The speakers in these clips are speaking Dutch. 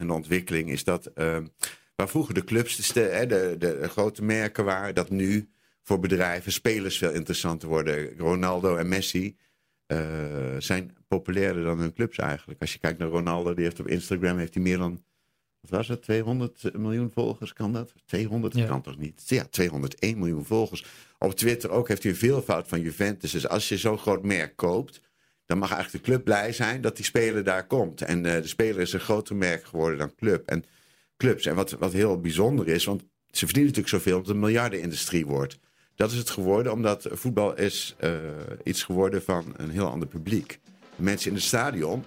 en de ontwikkeling is dat ehm, waar vroeger de clubs, de, hè, de, de, de grote merken waren, dat nu voor bedrijven spelers veel interessanter worden. Ronaldo en Messi eh, zijn populairder dan hun clubs eigenlijk. Als je kijkt naar Ronaldo, die heeft op Instagram heeft hij meer dan, wat was het, 200 miljoen volgers, kan dat? 200 Ja. kan toch niet? Ja, 201 miljoen volgers. Op Twitter ook heeft hij een veelvoud van Juventus. Dus als je zo'n groot merk koopt, dan mag eigenlijk de club blij zijn dat die speler daar komt. En eh, de speler is een groter merk geworden dan club. En clubs. En wat, wat heel bijzonder is, want ze verdienen natuurlijk zoveel omdat het een miljardenindustrie wordt. Dat is het geworden omdat voetbal is eh, iets geworden van een heel ander publiek. Mensen in het stadion,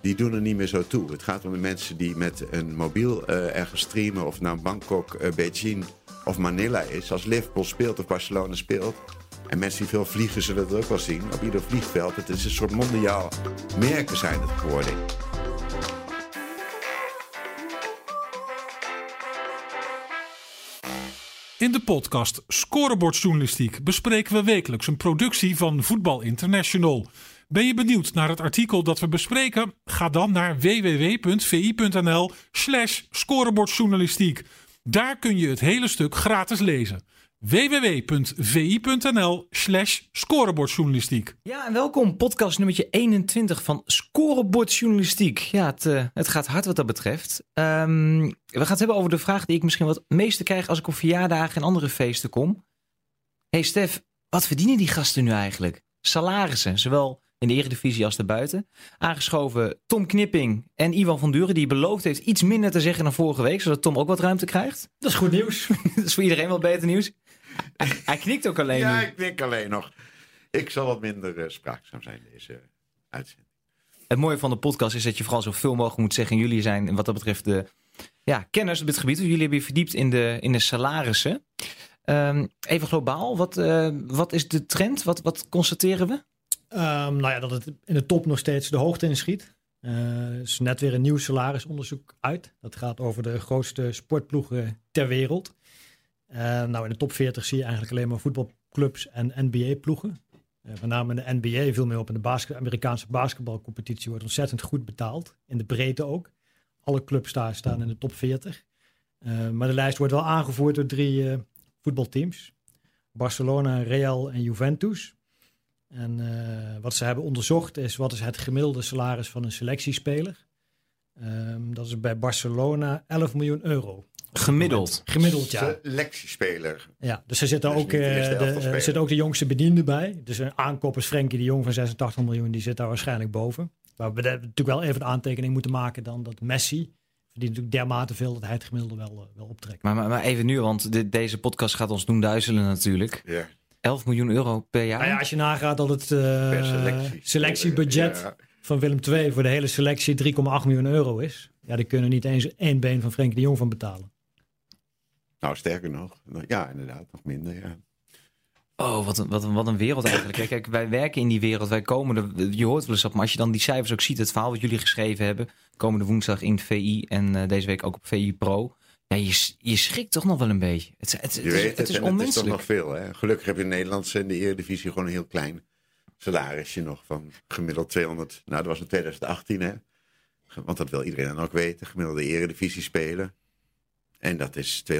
die doen er niet meer zo toe. Het gaat om de mensen die met een mobiel eh, ergens streamen, of nou Bangkok, Beijing of Manila is. Als Liverpool speelt of Barcelona speelt. En mensen die veel vliegen zullen het ook wel zien. Op ieder vliegveld. Het is een soort mondiaal merken zijn het geworden. In de podcast Scorebordjournalistiek bespreken we wekelijks een productie van Voetbal International. Ben je benieuwd naar het artikel dat we bespreken? Ga dan naar www.vi.nl/slash scorebordjournalistiek. Daar kun je het hele stuk gratis lezen. www.vi.nl/slash scorebordjournalistiek. Ja, en welkom. Podcast nummertje 21 van Scorebord Journalistiek. Ja, het, eh, het gaat hard wat dat betreft. Ehm, we gaan het hebben over de vraag die ik misschien wat het meeste krijg als ik op verjaardagen en andere feesten kom. hey Stef, wat verdienen die gasten nu eigenlijk? Salarissen, zowel in de eredivisie als daarbuiten. Aangeschoven Tom Knipping en Ivan van Duren, die beloofd heeft iets minder te zeggen dan vorige week, zodat Tom ook wat ruimte krijgt. Dat is goed nieuws. Dat is voor iedereen wel beter nieuws. Hij, knikt ook alleen Ja, nu. ik denk alleen nog. Ik zal wat minder eh, spraakzaam zijn deze uitzending. Het mooie van de podcast is dat je vooral zoveel mogelijk moet zeggen. En jullie zijn wat dat betreft de ja, kenners op dit gebied. Jullie hebben je verdiept in de, in de salarissen. Ehm, even globaal, wat, eh, wat is de trend? Wat, wat constateren we? Ehm, nou ja, dat het in de top nog steeds de hoogte inschiet. Er is net weer een nieuw salarisonderzoek uit. Dat gaat over de grootste sportploegen ter wereld. Eh, nou, in de top 40 zie je eigenlijk alleen maar voetbalclubs en NBA-ploegen. Eh met name in de NBA viel mee op. In de Amerikaanse basketbalcompetitie wordt ontzettend goed betaald. In de breedte ook. Alle clubs daar staan in de top 40. Eh, maar de lijst wordt wel aangevoerd door drie voetbalteams. Barcelona, Real en Juventus. En wat ze hebben onderzocht is wat is het gemiddelde salaris van een selectiespeler. Ehm, dat is bij Barcelona 11 miljoen euro. Gemiddeld. Gemiddeld, ja. Selectiespeler. ja dus er zitten Dus ook, de eh, er zitten ook de jongste bedienden bij. Dus een aankoop is Frenkie de Jong van 86 miljoen. Die zit daar waarschijnlijk boven. Maar we hebben natuurlijk wel even de aantekening moeten maken dan dat Messi... verdient natuurlijk dermate veel dat hij het gemiddelde wel, eh, wel optrekt. Maar, maar, maar even nu, want dit- deze podcast gaat ons doen duizelen natuurlijk. Ja. 11 miljoen euro per jaar. Nou ja, als je nagaat dat het eh, selectie. selectiebudget Ja. van Willem II voor de hele selectie 3,8 miljoen euro is. Ja, die kunnen niet eens één been van Frenkie de Jong van betalen. Nou, sterker nog. Ja, inderdaad, nog minder. Ja. Oh, wat een, wat, een, wat een wereld eigenlijk. Kijk, wij werken in die wereld. Wij komen er, je hoort wel eens op. Maar als je dan die cijfers ook ziet, het verhaal wat jullie geschreven hebben. Komende woensdag in VI en eh, deze week ook op VI Pro. Ja, je, je schrikt toch nog wel een beetje. Het, het, het, Je weet het het, is en het is toch onmenselijk. nog veel. Hè? Gelukkig heb je in Nederland in de Eredivisie gewoon een heel klein salarisje nog van gemiddeld 200. Nou, dat was in 2018 hè. Want dat wil iedereen dan ook weten. Gemiddelde Eredivisie spelen. En dat is 291.000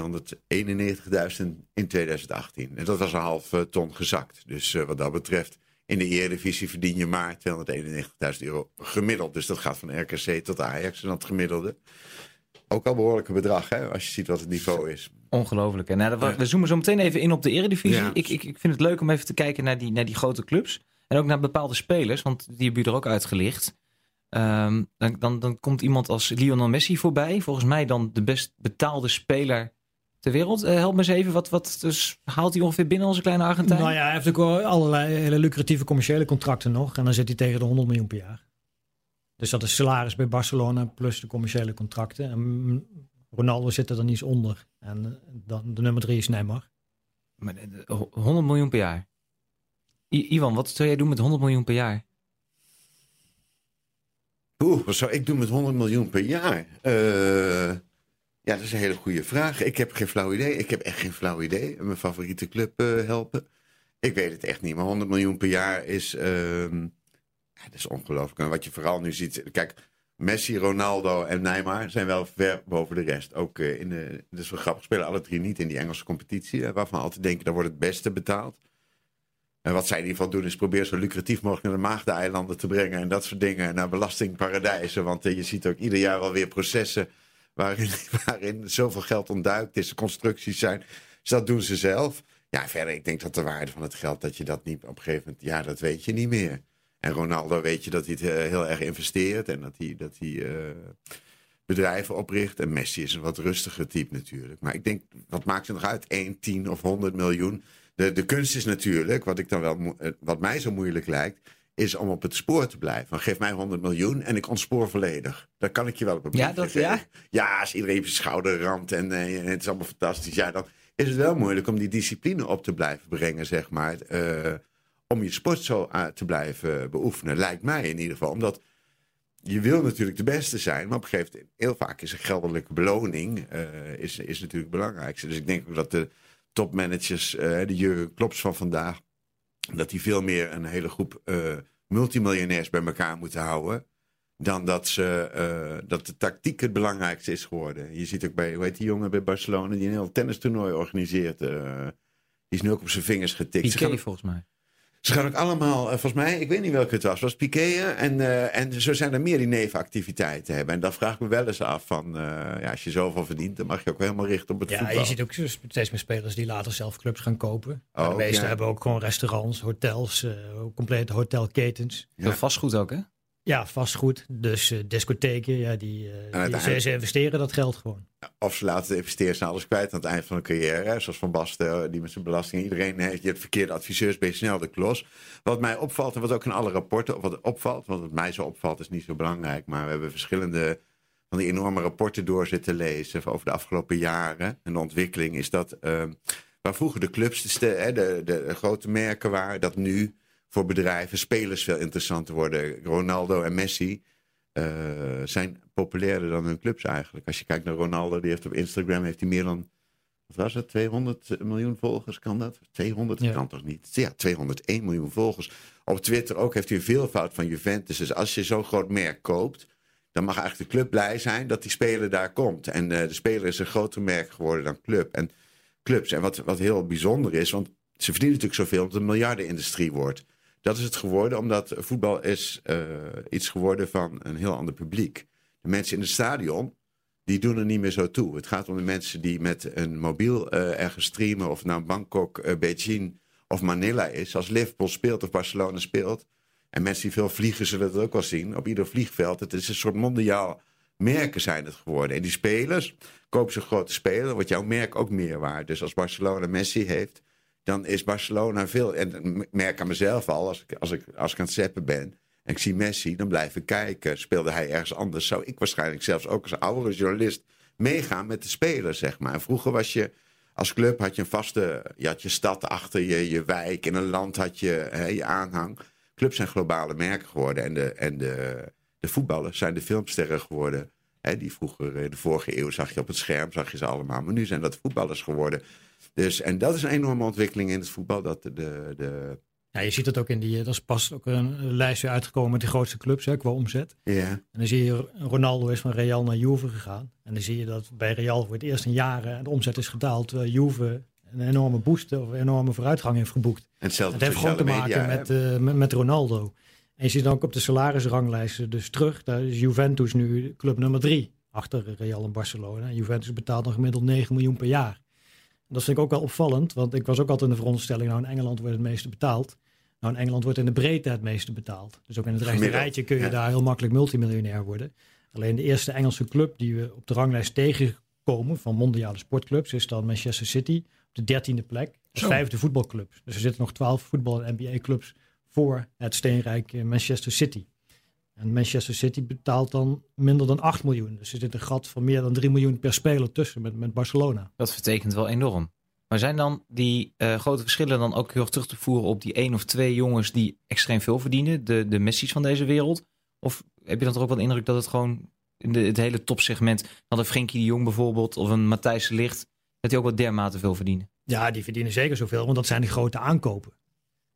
in 2018. En dat was een half eh, ton gezakt. Dus eh, wat dat betreft, in de Eredivisie verdien je maar 291.000 euro gemiddeld. Dus dat gaat van RKC tot Ajax en dat gemiddelde. Ook al behoorlijke bedrag, hè, als je ziet wat het niveau is. Ongelooflijk. hè? Nou, we zoomen zo meteen even in op de Eredivisie. Ja. Ik, ik, ik vind het leuk om even te kijken naar die, naar die grote clubs. En ook naar bepaalde spelers, want die hebben jullie er ook uitgelicht. Ehm, dan, dan, dan komt iemand als Lionel Messi voorbij. Volgens mij dan de best betaalde speler ter wereld. Eh, help me eens even, wat, wat dus haalt hij ongeveer binnen onze kleine Argentijn? Nou ja, hij heeft ook wel allerlei hele lucratieve commerciële contracten nog. En dan zit hij tegen de 100 miljoen per jaar. Dus dat is salaris bij Barcelona plus de commerciële contracten. En mm, Ronaldo zit er dan iets onder. En eh, dan de nummer drie is Neymar. Maar, eh, 100 miljoen per jaar. I- Ivan, wat zou jij doen met 100 miljoen per jaar? Oeh, wat zou ik doen met 100 miljoen per jaar? Eh, ja, dat is een hele goede vraag. Ik heb geen flauw idee. Ik heb echt geen flauw idee. Mijn favoriete club eh, helpen. Ik weet het echt niet. Maar 100 miljoen per jaar is, ehm, ja, dat is ongelooflijk. En wat je vooral nu ziet. Kijk, Messi, Ronaldo en Neymar zijn wel ver boven de rest. Ook uh, in de, dus wel grappig, spelen alle drie niet in die Engelse competitie. waarvan altijd denken, daar wordt het beste betaald. En wat zij in ieder geval doen is proberen zo lucratief mogelijk naar de Maagdeneilanden te brengen. En dat soort dingen, naar belastingparadijzen. Want je ziet ook ieder jaar alweer processen waarin, zoveel geld ontduikt is. constructies zijn. Dus dat doen ze zelf. Ja, verder, ik denk dat de waarde van het geld, dat je dat niet op een gegeven moment, ja, dat weet je niet meer. En Ronaldo weet je dat hij het eh, heel erg investeert en dat hij, dat hij uh, bedrijven opricht. En Messi is een wat rustiger type natuurlijk. Maar ik denk, wat maakt het nog uit? 1, 10 of 100 miljoen? De, de kunst is natuurlijk, wat, ik dan wel, eh, wat mij zo moeilijk lijkt, is om op het spoor te blijven. geef mij 100 miljoen en ik ontspoor volledig. Dan kan ik je wel op een ja, dat, ja? ja, als iedereen op je schouder ramt en, het is allemaal fantastisch. Ja, dan is het wel moeilijk om die discipline op te blijven brengen, zeg maar. Uh, om je sport zo te blijven beoefenen, lijkt mij in ieder geval. Omdat je wil natuurlijk de beste zijn, maar op een gegeven moment, heel vaak is een geldelijke beloning uh, is, is natuurlijk het belangrijkste. Dus ik denk ook dat de topmanagers, uh, de Jurgen Klops van vandaag, dat die veel meer een hele groep uh, multimiljonairs bij elkaar moeten houden. Dan dat, ze, dat de tactiek het belangrijkste is geworden. Je ziet ook bij, hoe heet die jongen bij Barcelona, die een heel tennistoernooi organiseert. die is nu ook op zijn vingers getikt. Piqué, volgens mij. Ze gaan ook allemaal, uh, volgens mij, ik weet niet welke het was, was Piqué. En, uh, en zo zijn er meer die nevenactiviteiten hebben. En dan vraag ik me wel eens af van, uh, ja, als je zoveel verdient, dan mag je ook helemaal richten op het ja, voetbal. Ja, je ziet ook steeds meer spelers die later zelf clubs gaan kopen. Oh, de meeste hebben ook gewoon restaurants, hotels, complete hotelketens. Ja. vastgoed ook, hè? Ja, vastgoed. Dus uh, discotheken, ja, die, uh, die ze, ze, investeren dat geld gewoon. Of ze laten de investeerders alles kwijt aan het eind van hun carrière. Zoals Van Basten, die met zijn belasting. Iedereen heeft je het verkeerde adviseurs, ben je snel de klos. Wat mij opvalt, en wat ook in alle rapporten wat opvalt... want wat mij zo opvalt is niet zo belangrijk... maar we hebben verschillende van die enorme rapporten door zitten lezen... over de afgelopen jaren. En de ontwikkeling is dat... Uh, waar vroeger de clubs, de, de, de, de grote merken waren... dat nu voor bedrijven, spelers veel interessanter worden. Ronaldo en Messi uh, zijn populairder dan hun clubs eigenlijk. Als je kijkt naar Ronaldo, die heeft op Instagram heeft hij meer dan, wat was het, 200 miljoen volgers, kan dat? 200 ja. kan toch niet? Ja, 201 miljoen volgers. Op Twitter ook heeft hij een veelvoud van Juventus. Dus als je zo'n groot merk koopt, dan mag eigenlijk de club blij zijn dat die speler daar komt. En uh, de speler is een groter merk geworden dan club. En clubs. En wat, wat heel bijzonder is, want ze verdienen natuurlijk zoveel dat het een miljardenindustrie wordt. Dat is het geworden omdat voetbal is uh, iets geworden van een heel ander publiek. De mensen in het stadion, die doen er niet meer zo toe. Het gaat om de mensen die met een mobiel uh, ergens streamen... of nou Bangkok, uh, Beijing of Manila is. Als Liverpool speelt of Barcelona speelt... en mensen die veel vliegen zullen het ook wel zien... op ieder vliegveld. Het is een soort mondiaal merken zijn het geworden. En die spelers, kopen ze grote speler... wordt jouw merk ook meer waard. Dus als Barcelona Messi heeft dan is Barcelona veel. En ik merk aan mezelf al, als ik, als ik, als ik aan het zeppen ben. En ik zie Messi, dan blijf ik kijken. Speelde hij ergens anders, zou ik waarschijnlijk zelfs ook als oudere journalist meegaan met de spelers, zeg maar. En vroeger was je als club had je een vaste, je had je stad achter je, je wijk. In een land had je hè, je aanhang. Clubs zijn globale merken geworden. En de, en de, de voetballers zijn de filmsterren geworden. Hè, die vroeger, in de vorige eeuw zag je op het scherm, zag je ze allemaal. Maar nu zijn dat voetballers geworden. Dus, en dat is een enorme ontwikkeling in het voetbal. Dat de, de, ja, je ziet het ook in die, er is pas ook een lijstje uitgekomen met de grootste clubs hè, qua omzet. Ja. En dan zie je, Ronaldo is van Real naar Juve gegaan. En dan zie je dat bij Real voor het eerst in jaren de omzet is gedaald. Terwijl Juve een enorme boost of een enorme vooruitgang heeft geboekt. En hetzelfde heeft gewoon te maken met, uh, met, met, Ronaldo. En je ziet dan ook op de salarisranglijsten dus terug. Daar is Juventus nu club nummer drie. Achter Real en Barcelona. Juventus betaalt dan gemiddeld 9 miljoen per jaar. Dat vind ik ook wel opvallend, want ik was ook altijd in de veronderstelling, nou in Engeland wordt het meeste betaald. Nou in Engeland wordt in de breedte het meeste betaald. Dus ook in het rechte rijtje kun je daar heel makkelijk multimiljonair worden. Alleen de eerste Engelse club die we op de ranglijst tegenkomen van mondiale sportclubs is dan Manchester City op de dertiende plek. Als vijfde voetbalclub. Dus er zitten nog twaalf voetbal- en NBA-clubs voor het steenrijk Manchester City. En Manchester City betaalt dan minder dan 8 miljoen. Dus er zit een gat van meer dan 3 miljoen per speler tussen met, met Barcelona. Dat vertekent wel enorm. Maar zijn dan die uh, grote verschillen dan ook heel erg terug te voeren op die één of twee jongens die extreem veel verdienen? De, de Messi's van deze wereld? Of heb je dan toch ook wel de indruk dat het gewoon in de, het hele topsegment, dan een Frenkie de Jong bijvoorbeeld of een Matthijs Licht, dat die ook wel dermate veel verdienen? Ja, die verdienen zeker zoveel, want dat zijn de grote aankopen.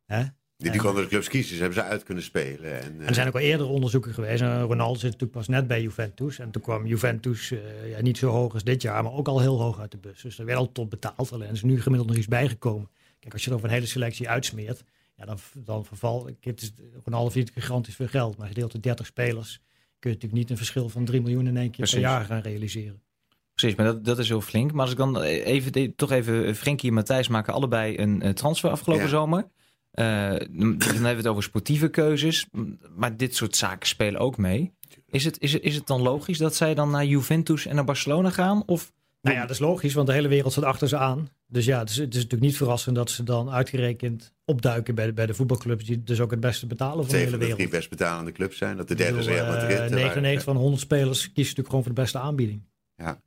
Hè? Die, die konden de clubs kiezen, ze hebben ze uit kunnen spelen. En, En er zijn ook al eerder onderzoeken geweest. En Ronaldo zit natuurlijk pas net bij Juventus. En toen kwam Juventus eh, ja, niet zo hoog als dit jaar, maar ook al heel hoog uit de bus. Dus er werd al top betaald. Alleen is er nu gemiddeld nog iets bijgekomen. Kijk, als je er over een hele selectie uitsmeert, ja, dan, dan verval. Het Ronaldo verdient gigantisch veel geld. Maar gedeeld door 30 spelers kun je natuurlijk niet een verschil van 3 miljoen in één keer Precies. per jaar gaan realiseren. Precies, maar dat, dat is heel flink. Maar als ik dan even, toch even, Frenkie en Matthijs maken allebei een eh, transfer afgelopen Ja. zomer. Eh, dan hebben we het over sportieve keuzes. Maar dit soort zaken spelen ook mee. Is het, is, het, is het dan logisch dat zij dan naar Juventus en naar Barcelona gaan? Of Nou ja, dat is logisch, want de hele wereld staat achter ze aan. Dus ja, het is, het is natuurlijk niet verrassend dat ze dan uitgerekend opduiken bij de, bij de voetbalclubs die dus ook het beste betalen van de hele van de drie wereld. best betalende clubs zijn. Dat de derde is Real eh, Madrid. eh, waar- 99 van de 100 spelers kiezen natuurlijk gewoon voor de beste aanbieding. Ja.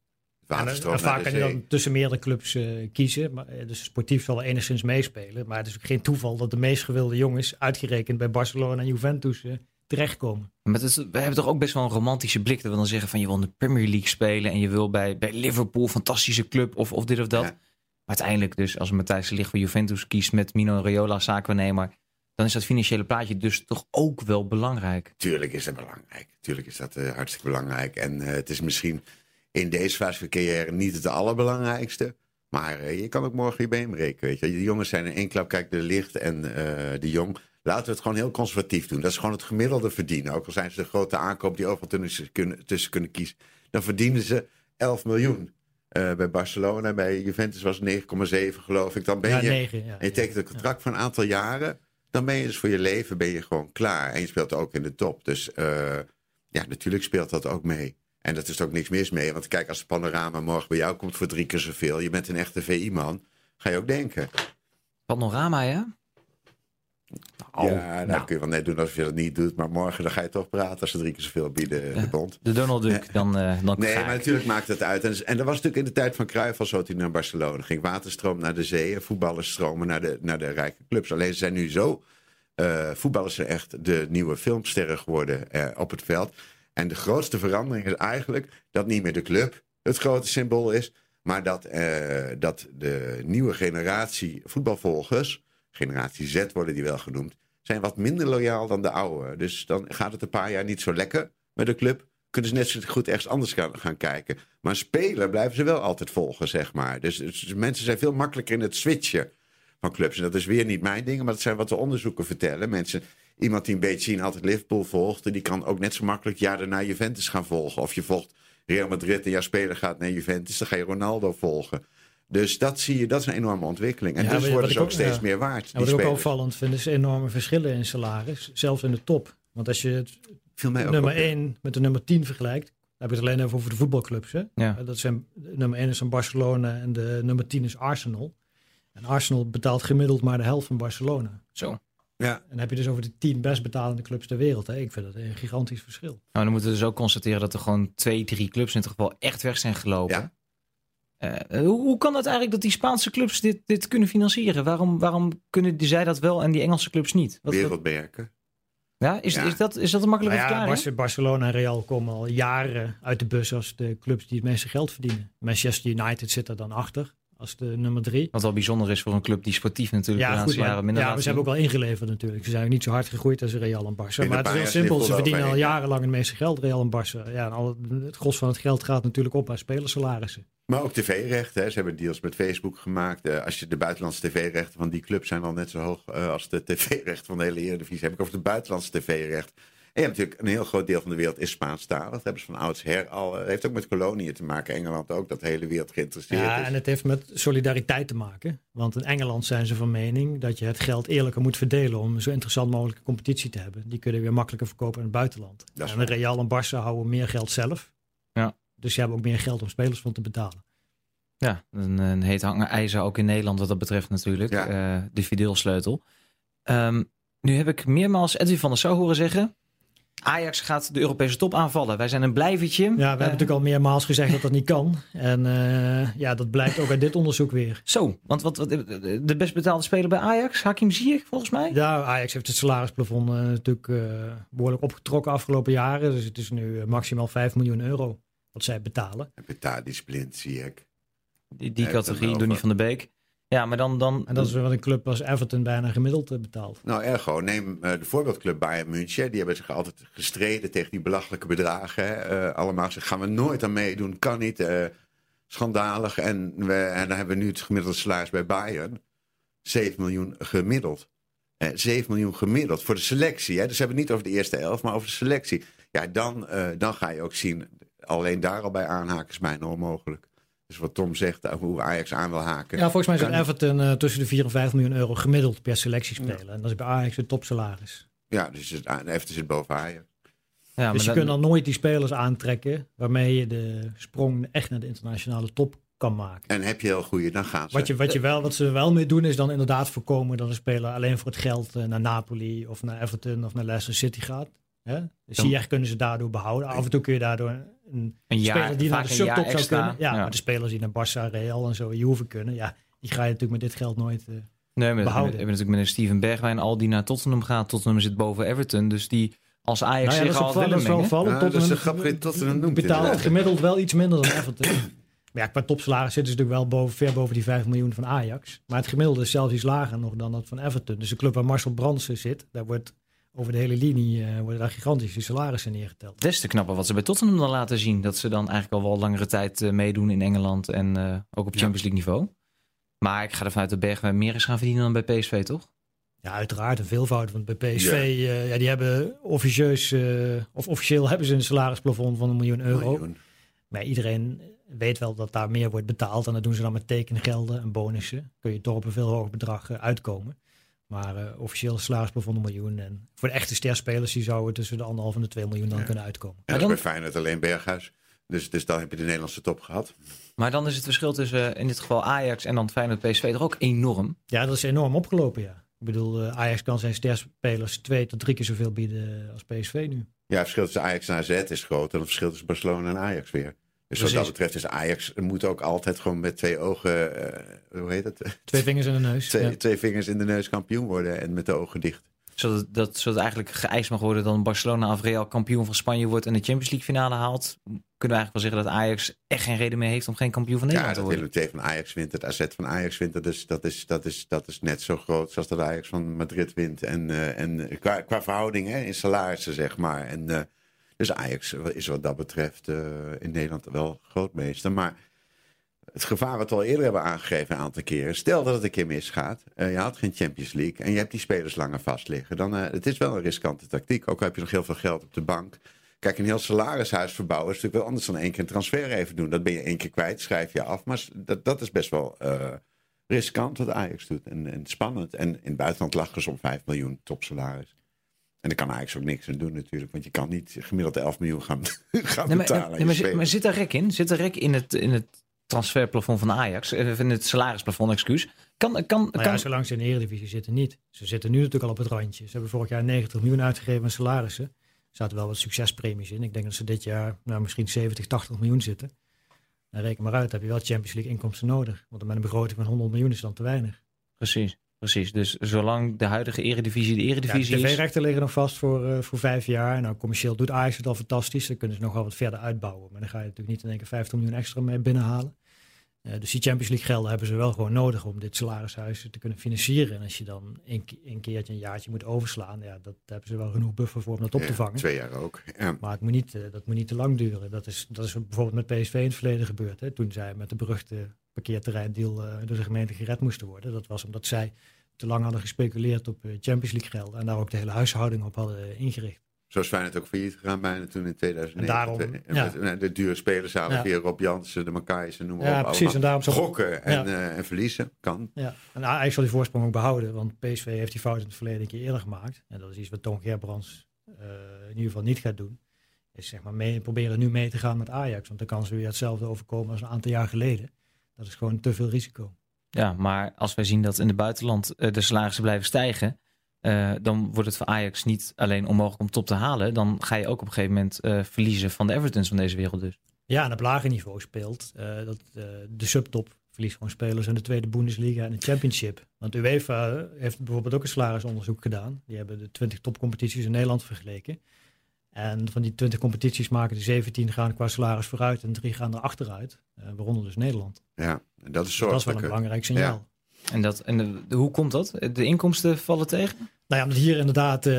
En, Waterstroom en naar vaak kan je dan tussen meerdere clubs eh, kiezen. Maar, eh, dus sportief zal enigszins meespelen. Maar het is ook geen toeval dat de meest gewilde jongens uitgerekend bij Barcelona en Juventus eh, terechtkomen. Maar het is, we hebben toch ook best wel een romantische blik. Dat we dan zeggen van je wil in de Premier League spelen. En je wil bij, bij Liverpool, fantastische club of, of dit of dat. Ja. Maar uiteindelijk dus als Matthijs de Ligt voor Juventus kiest met Mino Raiola zaakwaarnemer. Dan is dat financiële plaatje dus toch ook wel belangrijk. Tuurlijk is dat belangrijk. Tuurlijk is dat eh, hartstikke belangrijk. En eh, het is misschien in deze fase van carrière niet het allerbelangrijkste. Maar eh, je kan ook morgen je been breken. Weet je. Die jongens zijn in één klap, kijk, de licht en eh, de jong. Laten we het gewoon heel conservatief doen. Dat is gewoon het gemiddelde verdienen. Ook al zijn ze de grote aankoop die overal tussen kunnen, tussen kunnen kiezen. Dan verdienen ze 11 miljoen. Eh, bij Barcelona, bij Juventus was het 9,7 geloof ik. Dan ben Ja, je, negen. Ja. en je tekent een contract voor een aantal jaren. Dan ben je dus voor je leven ben je gewoon klaar. En je speelt ook in de top. Dus ja, natuurlijk speelt dat ook mee. En dat is ook niks mis mee. Want kijk, als het panorama morgen bij jou komt voor drie keer zoveel. Je bent een echte VI-man. Ga je ook denken. Panorama, ja? Nou, ja, nou, nou, kun je wel net doen alsof je dat niet doet. Maar morgen dan ga je toch praten als ze drie keer zoveel bieden, de bond. de Donald Duck, dan, eh dan Nee, maar natuurlijk maakt het uit. En, en dat was natuurlijk in de tijd van Cruijff al zo toen hij naar Barcelona ging. Waterstroom naar de zee en voetballers stromen naar de, naar de rijke clubs. Alleen ze zijn nu zo... eh voetballers zijn echt de nieuwe filmsterren geworden eh, op het veld. En de grootste verandering is eigenlijk dat niet meer de club het grote symbool is. Maar dat, eh, dat de nieuwe generatie voetbalvolgers, generatie Z worden die wel genoemd, zijn wat minder loyaal dan de oude. Dus dan gaat het een paar jaar niet zo lekker met de club. Kunnen ze net zo goed ergens anders gaan, gaan kijken. Maar speler blijven ze wel altijd volgen, zeg maar. Dus, dus mensen zijn veel makkelijker in het switchen van clubs. En dat is weer niet mijn ding, maar dat zijn wat de onderzoeken vertellen. Mensen, iemand die een beetje zien altijd Liverpool volgt, die kan ook net zo makkelijk jaar daarna Juventus gaan volgen. Of je volgt Real Madrid en jouw speler gaat naar Juventus, dan ga je Ronaldo volgen. Dus dat zie je, dat is een enorme ontwikkeling. En Ja, dus worden ze ook ook- steeds ja. meer waard. En wat ik ook opvallend vind, is enorme verschillen in salaris. Zelfs in de top. Want als je het nummer op, ja. 1 met de nummer 10 vergelijkt. Dan heb ik het alleen even over de voetbalclubs. Hè? Ja. Dat zijn, nummer 1 is dan Barcelona en de nummer 10 is Arsenal. En Arsenal betaalt gemiddeld maar de helft van Barcelona. Zo. Ja, En dan heb je dus over de 10 best betalende clubs ter wereld. Hè? Ik vind dat een gigantisch verschil. Nou, dan moeten we dus ook constateren dat er gewoon twee, drie clubs in ieder geval echt weg zijn gelopen. Ja. Eh, hoe, hoe kan het eigenlijk dat die Spaanse clubs dit, dit kunnen financieren? Waarom, waarom kunnen die, zij dat wel en die Engelse clubs niet? Wat, wereldmerken. ja, is, Ja. Is, dat, is dat een makkelijke Nou ja, verklaring? Barcelona en Real komen al jaren uit de bus als de clubs die het meeste geld verdienen. Manchester United zit er dan achter als de nummer 3. Wat wel bijzonder is voor een club die sportief natuurlijk de Ja, goed, laatste jaren minder ja, maar ze hebben ook wel ingeleverd natuurlijk. Ze zijn niet zo hard gegroeid als Real en Barça. In Maar het is heel simpel. Ze verdienen al jarenlang het meeste geld, Real en Barça. Ja, en al, het gros van het geld gaat natuurlijk op aan spelersalarissen. Maar ook tv-rechten. hè. Ze hebben deals met Facebook gemaakt. Eh, als je de buitenlandse tv-rechten van die club zijn al net zo hoog eh, als de tv-rechten van de hele Eredivisie. Heb ik over de buitenlandse tv-recht. En je hebt natuurlijk een heel groot deel van de wereld is Spaanstalig. Dat hebben ze van oudsher al. Het heeft ook met koloniën te maken. Engeland ook, dat de hele wereld geïnteresseerd Ja, is. en het heeft met solidariteit te maken. Want in Engeland zijn ze van mening dat je het geld eerlijker moet verdelen om zo interessant mogelijke competitie te hebben. Die kunnen weer makkelijker verkopen in het buitenland. En de Real en Barça houden meer geld zelf. Ja. Dus ze hebben ook meer geld om spelers van te betalen. Ja, een, een heet hangen ijzer ook in Nederland wat dat betreft natuurlijk. Ja. Eh, de fideelsleutel. Ehm, nu heb ik meermaals Edwin van der Sar horen zeggen... Ajax gaat de Europese top aanvallen. Wij zijn een blijvertje. Ja, we hebben Eh, natuurlijk al meermaals gezegd dat dat niet kan. En eh, ja, dat blijkt ook uit dit onderzoek weer. Zo, want wat, wat, de best betaalde speler bij Ajax, Hakim Ziyech volgens mij? Ja, Ajax heeft het salarisplafond eh, natuurlijk eh, behoorlijk opgetrokken afgelopen jaren. Dus het is nu maximaal 5 miljoen euro wat zij betalen. En zie ik. Die, die categorie, Donny van der Beek. Ja, maar dan... dan En dat is wat een club als Everton bijna gemiddeld eh, betaalt. Nou, ergo, neem eh, de voorbeeldclub Bayern München. Die hebben zich altijd gestreden tegen die belachelijke bedragen. hè. Eh, allemaal gezegd, gaan we nooit aan meedoen, kan niet. eh, schandalig. En, we, en dan hebben we nu het gemiddelde salaris bij Bayern. 7 miljoen gemiddeld. Eh, 7 miljoen gemiddeld voor de selectie. Hè? Dus we hebben het niet over de eerste elf, maar over de selectie. Ja, dan, eh, dan ga je ook zien. Alleen daar al bij aanhaken is bijna onmogelijk. Dus wat Tom zegt, over hoe Ajax aan wil haken. Ja, volgens mij zit kan- Everton eh, tussen de 4 en 5 miljoen euro gemiddeld per selectie spelen. En dat is bij Ajax een topsalaris. Ja, dus het, Everton zit boven Ajax. ja, dus je maar kunt dan- nooit die spelers aantrekken waarmee je de sprong echt naar de internationale top kan maken. En heb je heel goede, dan gaan ze. Wat, je, wat, je wel, wat ze wel mee doen is dan inderdaad voorkomen dat een speler alleen voor het geld eh, naar Napoli of naar Everton of naar Leicester City gaat. Hè? De Ziyech kunnen ze daardoor behouden. Af en toe kun je daardoor een, Een jaar- speler die naar de een subtop zou extra. kunnen. Ja, Ja. maar de spelers die naar Barça, Real en zo, Juve kunnen. Ja, die ga je natuurlijk met dit geld nooit... eh, Nee, maar behouden. hebben we natuurlijk met een Steven Bergwijn al die naar Tottenham gaat. Tottenham zit boven Everton. Dus die als Ajax nou ja, zich al dat willen is wel opvallend. Ja, dat is Tottenham die Tottenham noemt, betaalt gemiddeld wel iets minder dan Everton. Maar ja, qua topsalaris zitten ze natuurlijk wel boven, ver boven die 5 miljoen van Ajax. Maar het gemiddelde is zelfs iets lager nog dan dat van Everton. Dus de club waar Marcel Brandsen zit, daar wordt over de hele linie eh, worden daar gigantische salarissen neergeteld. Des te knapper wat ze bij Tottenham dan laten zien. Dat ze dan eigenlijk al wel langere tijd eh, meedoen in Engeland en eh, ook op Ja. Champions League niveau. Maar ik ga ervan uit dat Bergwijn meer is gaan verdienen dan bij PSV, toch? Ja, uiteraard een veelvoud. Want bij PSV, eh, ja, die hebben officieus, eh, of officieel hebben ze een salarisplafond van een miljoen euro. Miljoen. Maar iedereen weet wel dat daar meer wordt betaald. En dat doen ze dan met tekengelden en bonussen. Kun je toch op een veel hoger bedrag uitkomen. Maar eh officieel een salarisplafond een miljoen. En voor de echte sterspelers die zouden tussen de anderhalf en de 2 miljoen dan Ja. kunnen uitkomen. En Maar dat is bij Feyenoord alleen Berghuis. Dus, dus dan heb je de Nederlandse top gehad. Maar dan is het verschil tussen in dit geval Ajax en dan Feyenoord PSV toch ook enorm. Ja, dat is enorm opgelopen, ja. Ik bedoel, eh, Ajax kan zijn sterspelers twee tot drie keer zoveel bieden als PSV nu. Ja, het verschil tussen Ajax en AZ is groot. En het verschil tussen Barcelona en Ajax weer. Dus wat dat betreft is Ajax moet ook altijd gewoon met twee ogen, eh, hoe heet het? Twee vingers in de neus. Twee, Ja. twee vingers in de neus kampioen worden en met de ogen dicht. Zodat, dat, zodat eigenlijk geëist mag worden dat Barcelona of Real kampioen van Spanje wordt en de Champions League finale haalt. Kunnen we eigenlijk wel zeggen dat Ajax echt geen reden meer heeft om geen kampioen van Ja, Nederland dat te worden. Willem II van Ajax wint, het AZ van Ajax wint. het. Dus dat is, dat is, dat is net zo groot zoals dat Ajax van Madrid wint. En, eh, en qua, qua verhouding hè, in salarissen, zeg maar. En, eh, dus Ajax is wat dat betreft eh, in Nederland wel grootmeester. Maar het gevaar wat we al eerder hebben aangegeven een aantal keren. Stel dat het een keer misgaat. eh, je had geen Champions League en je hebt die spelers langer vast liggen. Dan, eh, het is wel een riskante tactiek. Ook al heb je nog heel veel geld op de bank. Kijk, een heel salarishuis verbouwen is natuurlijk wel anders dan één keer een transfer even doen. Dat ben je één keer kwijt, schrijf je af. Maar dat, dat is best wel riskant wat Ajax doet. En, en spannend. En in het buitenland lachen ze om 5 miljoen topsalaris. En daar kan Ajax ook niks aan doen natuurlijk. Want je kan niet gemiddeld 11 miljoen gaan, gaan Nee, betalen. nee, maar, zit, maar zit daar rek in? Zit er rek in het, in het transferplafond van Ajax? Eh, In het salarisplafond, excuus. Kan, kan, Nou ja, kan, zolang ze in de Eredivisie zitten niet. Ze zitten nu natuurlijk al op het randje. Ze hebben vorig jaar 90 miljoen uitgegeven aan salarissen. Er zaten wel wat succespremies in. Ik denk dat ze dit jaar nou, misschien 70, 80 miljoen zitten. Dan reken maar uit, heb je wel Champions League inkomsten nodig. Want met een begroting van 100 miljoen is dan te weinig. Precies, precies. Dus zolang de huidige eredivisie de Ja, de eredivisie is... tv-rechten liggen nog vast voor, eh, voor vijf jaar. Nou, commercieel doet Ajax het al fantastisch. Dan kunnen ze nog wel wat verder uitbouwen. Maar dan ga je natuurlijk niet in één keer 50 miljoen extra mee binnenhalen. Eh, dus die Champions League gelden hebben ze wel gewoon nodig om dit salarishuis te kunnen financieren. En als je dan een, een keertje een jaartje moet overslaan, ja, dat daar hebben ze wel genoeg buffer voor om dat op te Ja, vangen. Twee jaar ook. Ja. Maar het moet niet, eh, dat moet niet te lang duren. Dat is, dat is bijvoorbeeld met PSV in het verleden gebeurd. Hè? Toen zij met de beruchte parkeerterreindeal eh, door de gemeente gered moesten worden. Dat was omdat zij te lang hadden gespeculeerd op eh, Champions League gelden. En daar ook de hele huishouding op hadden eh, ingericht. Zoals Feyenoord ook failliet gegaan bijna toen in 2009. En daarom, En ja. met, nou, de dure spelers halen Ja. via Rob Jansen, de Makai's en noem maar Ja, op. precies. En daarom Gokken en, eh, en verliezen kan. Ja, en Ajax zal die voorsprong ook behouden, want PSV heeft die fout in het verleden een keer eerder gemaakt. En dat is iets wat Toon Gerbrands in ieder geval niet gaat doen. Is zeg maar mee, proberen nu mee te gaan met Ajax, want dan kan ze weer hetzelfde overkomen als een aantal jaar geleden. Dat is gewoon te veel risico. Ja, maar als wij zien dat in het buitenland eh, de salarissen blijven stijgen, eh, dan wordt het voor Ajax niet alleen onmogelijk om top te halen. Dan ga je ook op een gegeven moment eh, verliezen van de Evertons van deze wereld dus. Ja, en op lager niveau speelt dat de subtop verliest gewoon spelers in de tweede Bundesliga en de Championship. Want UEFA heeft bijvoorbeeld ook een salarisonderzoek gedaan. Die hebben de 20 topcompetities in Nederland vergeleken. En van die 20 competities maken de 17 gaan qua salaris vooruit en drie gaan er achteruit. eh, waaronder dus Nederland. Ja, en dat is Dus dat is wel een belangrijk signaal. En, dat, en de- hoe komt dat? De inkomsten vallen tegen? Nou ja, omdat hier inderdaad eh,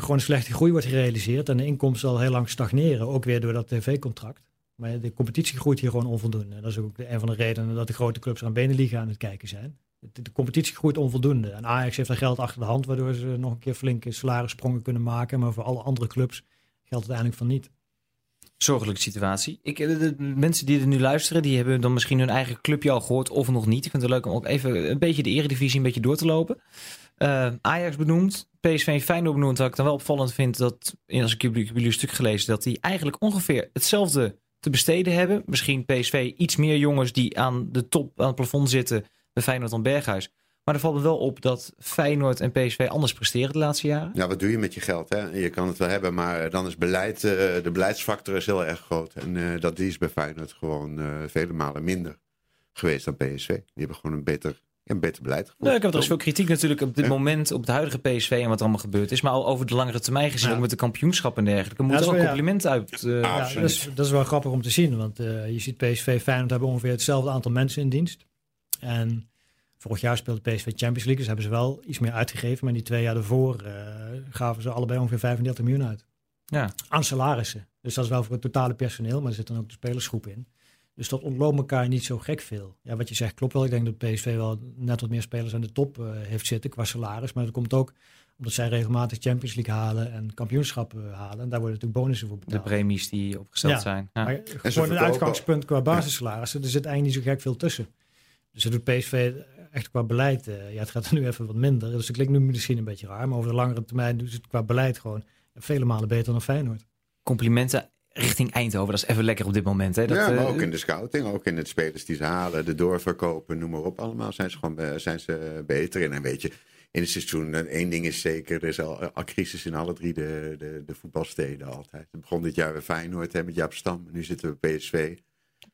gewoon een slechte groei wordt gerealiseerd en de inkomsten al heel lang stagneren, ook weer door dat tv-contract. Maar de competitie groeit hier gewoon onvoldoende. Dat is ook de- een van de redenen dat de grote clubs aan Beneliga aan het kijken zijn. De, de competitie groeit onvoldoende. En Ajax heeft daar geld achter de hand, waardoor ze nog een keer flinke salarissprongen kunnen maken. Maar voor alle andere clubs eigenlijk van niet. Zorgelijke situatie. Ik, eh, de, de mensen die er nu luisteren, die hebben dan misschien hun eigen clubje al gehoord of nog niet. Ik vind het leuk om ook even een beetje de eredivisie een beetje door te lopen. Eh, Ajax benoemd, PSV en Feyenoord benoemd. Wat ik dan wel opvallend vind, dat, als ik jullie, jullie stuk gelezen, dat die eigenlijk ongeveer hetzelfde te besteden hebben. Misschien PSV iets meer jongens die aan de top, aan het plafond zitten bij Feyenoord dan Berghuis. Maar er valt me wel op dat Feyenoord en PSV anders presteren de laatste jaren. Ja, wat doe je met je geld? Hè? Je kan het wel hebben, maar dan is beleid, eh, de beleidsfactor is heel erg groot. En eh, dat die is bij Feyenoord gewoon eh, vele malen minder geweest dan PSV. Die hebben gewoon een beter, ja, een beter beleid gevoerd. Nou, ik heb er veel kritiek natuurlijk op dit Ja. moment op de huidige PSV en wat er allemaal gebeurd is. Maar al over de langere termijn gezien, Ja. ook met de kampioenschap en dergelijke, moet Ja, er wel is een wel- compliment uit. eh, Ja, Ja, absoluut. dat, is, dat is wel grappig om te zien, want eh, je ziet PSV Feyenoord hebben ongeveer hetzelfde aantal mensen in dienst. En vorig jaar speelde PSV Champions League, dus hebben ze wel iets meer uitgegeven. Maar die twee jaar daarvoor eh, gaven ze allebei ongeveer 35 miljoen uit. ja. Aan salarissen. Dus dat is wel voor het totale personeel, maar er zit dan ook de spelersgroep in. Dus dat ontloopt elkaar niet zo gek veel. Ja, wat je zegt klopt wel. Ik denk dat PSV wel net wat meer spelers aan de top eh, heeft zitten qua salaris. Maar dat komt ook omdat zij regelmatig Champions League halen en kampioenschappen halen. En daar worden natuurlijk bonussen voor De betaald. premies die opgesteld Ja. zijn. Ja. Maar gewoon een uitgangspunt qua basissalarissen, er zit eigenlijk niet zo gek veel tussen. Dus dat doet PSV echt qua beleid. eh, ja, het gaat er nu even wat minder. Dus dat klinkt nu misschien een beetje raar. Maar over de langere termijn doen ze het qua beleid gewoon vele malen beter dan Feyenoord. Complimenten richting Eindhoven, dat is even lekker op dit moment. Hè? Dat, ja, maar eh, ook in de scouting, ook in het spelers die ze halen, de doorverkopen, noem maar op. Allemaal zijn ze gewoon zijn ze beter in. En weet je, in het seizoen, eh, één ding is zeker, er is al, al crisis in alle drie de, de, de voetbalsteden altijd. Het begon dit jaar bij Feyenoord hè, met Jaap Stam. Nu zitten we bij PSV.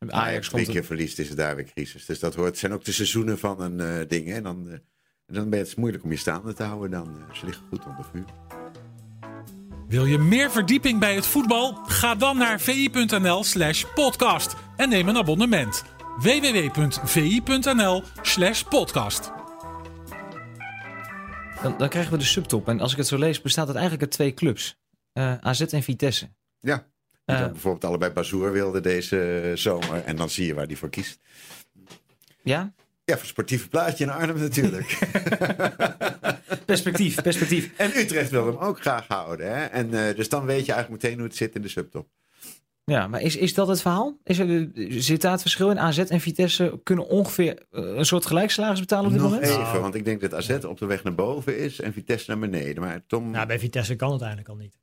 Ajax Ajax drie komt keer verliest, is het daar weer crisis. Dus dat hoort, het zijn ook de seizoenen van een eh, ding. Hè. En dan, eh, dan ben je het moeilijk om je staande te houden. Dan, eh, ze liggen goed onder vuur. Wil je meer verdieping bij het voetbal? Ga dan naar vi.nl slash podcast en neem een abonnement. www.vi.nl slash podcast. Dan, dan krijgen we de subtop. En als ik het zo lees, bestaat het eigenlijk uit twee clubs. Eh, AZ en Vitesse. Ja, die Eh, dan bijvoorbeeld allebei Bazoer wilde deze eh, zomer. En dan zie je waar die voor kiest. Ja? Ja, voor sportieve plaatje in Arnhem natuurlijk. Perspectief, perspectief. en Utrecht wil hem ook graag houden. Hè? En eh, dus dan weet je eigenlijk meteen hoe het zit in de subtop. Ja, maar is, is dat het verhaal? Is er, zit daar het verschil in? AZ en Vitesse kunnen ongeveer eh, een soort gelijksalaris betalen op dit Nog moment? even, want ik denk dat AZ op de weg naar boven is en Vitesse naar beneden. Maar Tom, Nou, bij Vitesse kan het eigenlijk al niet.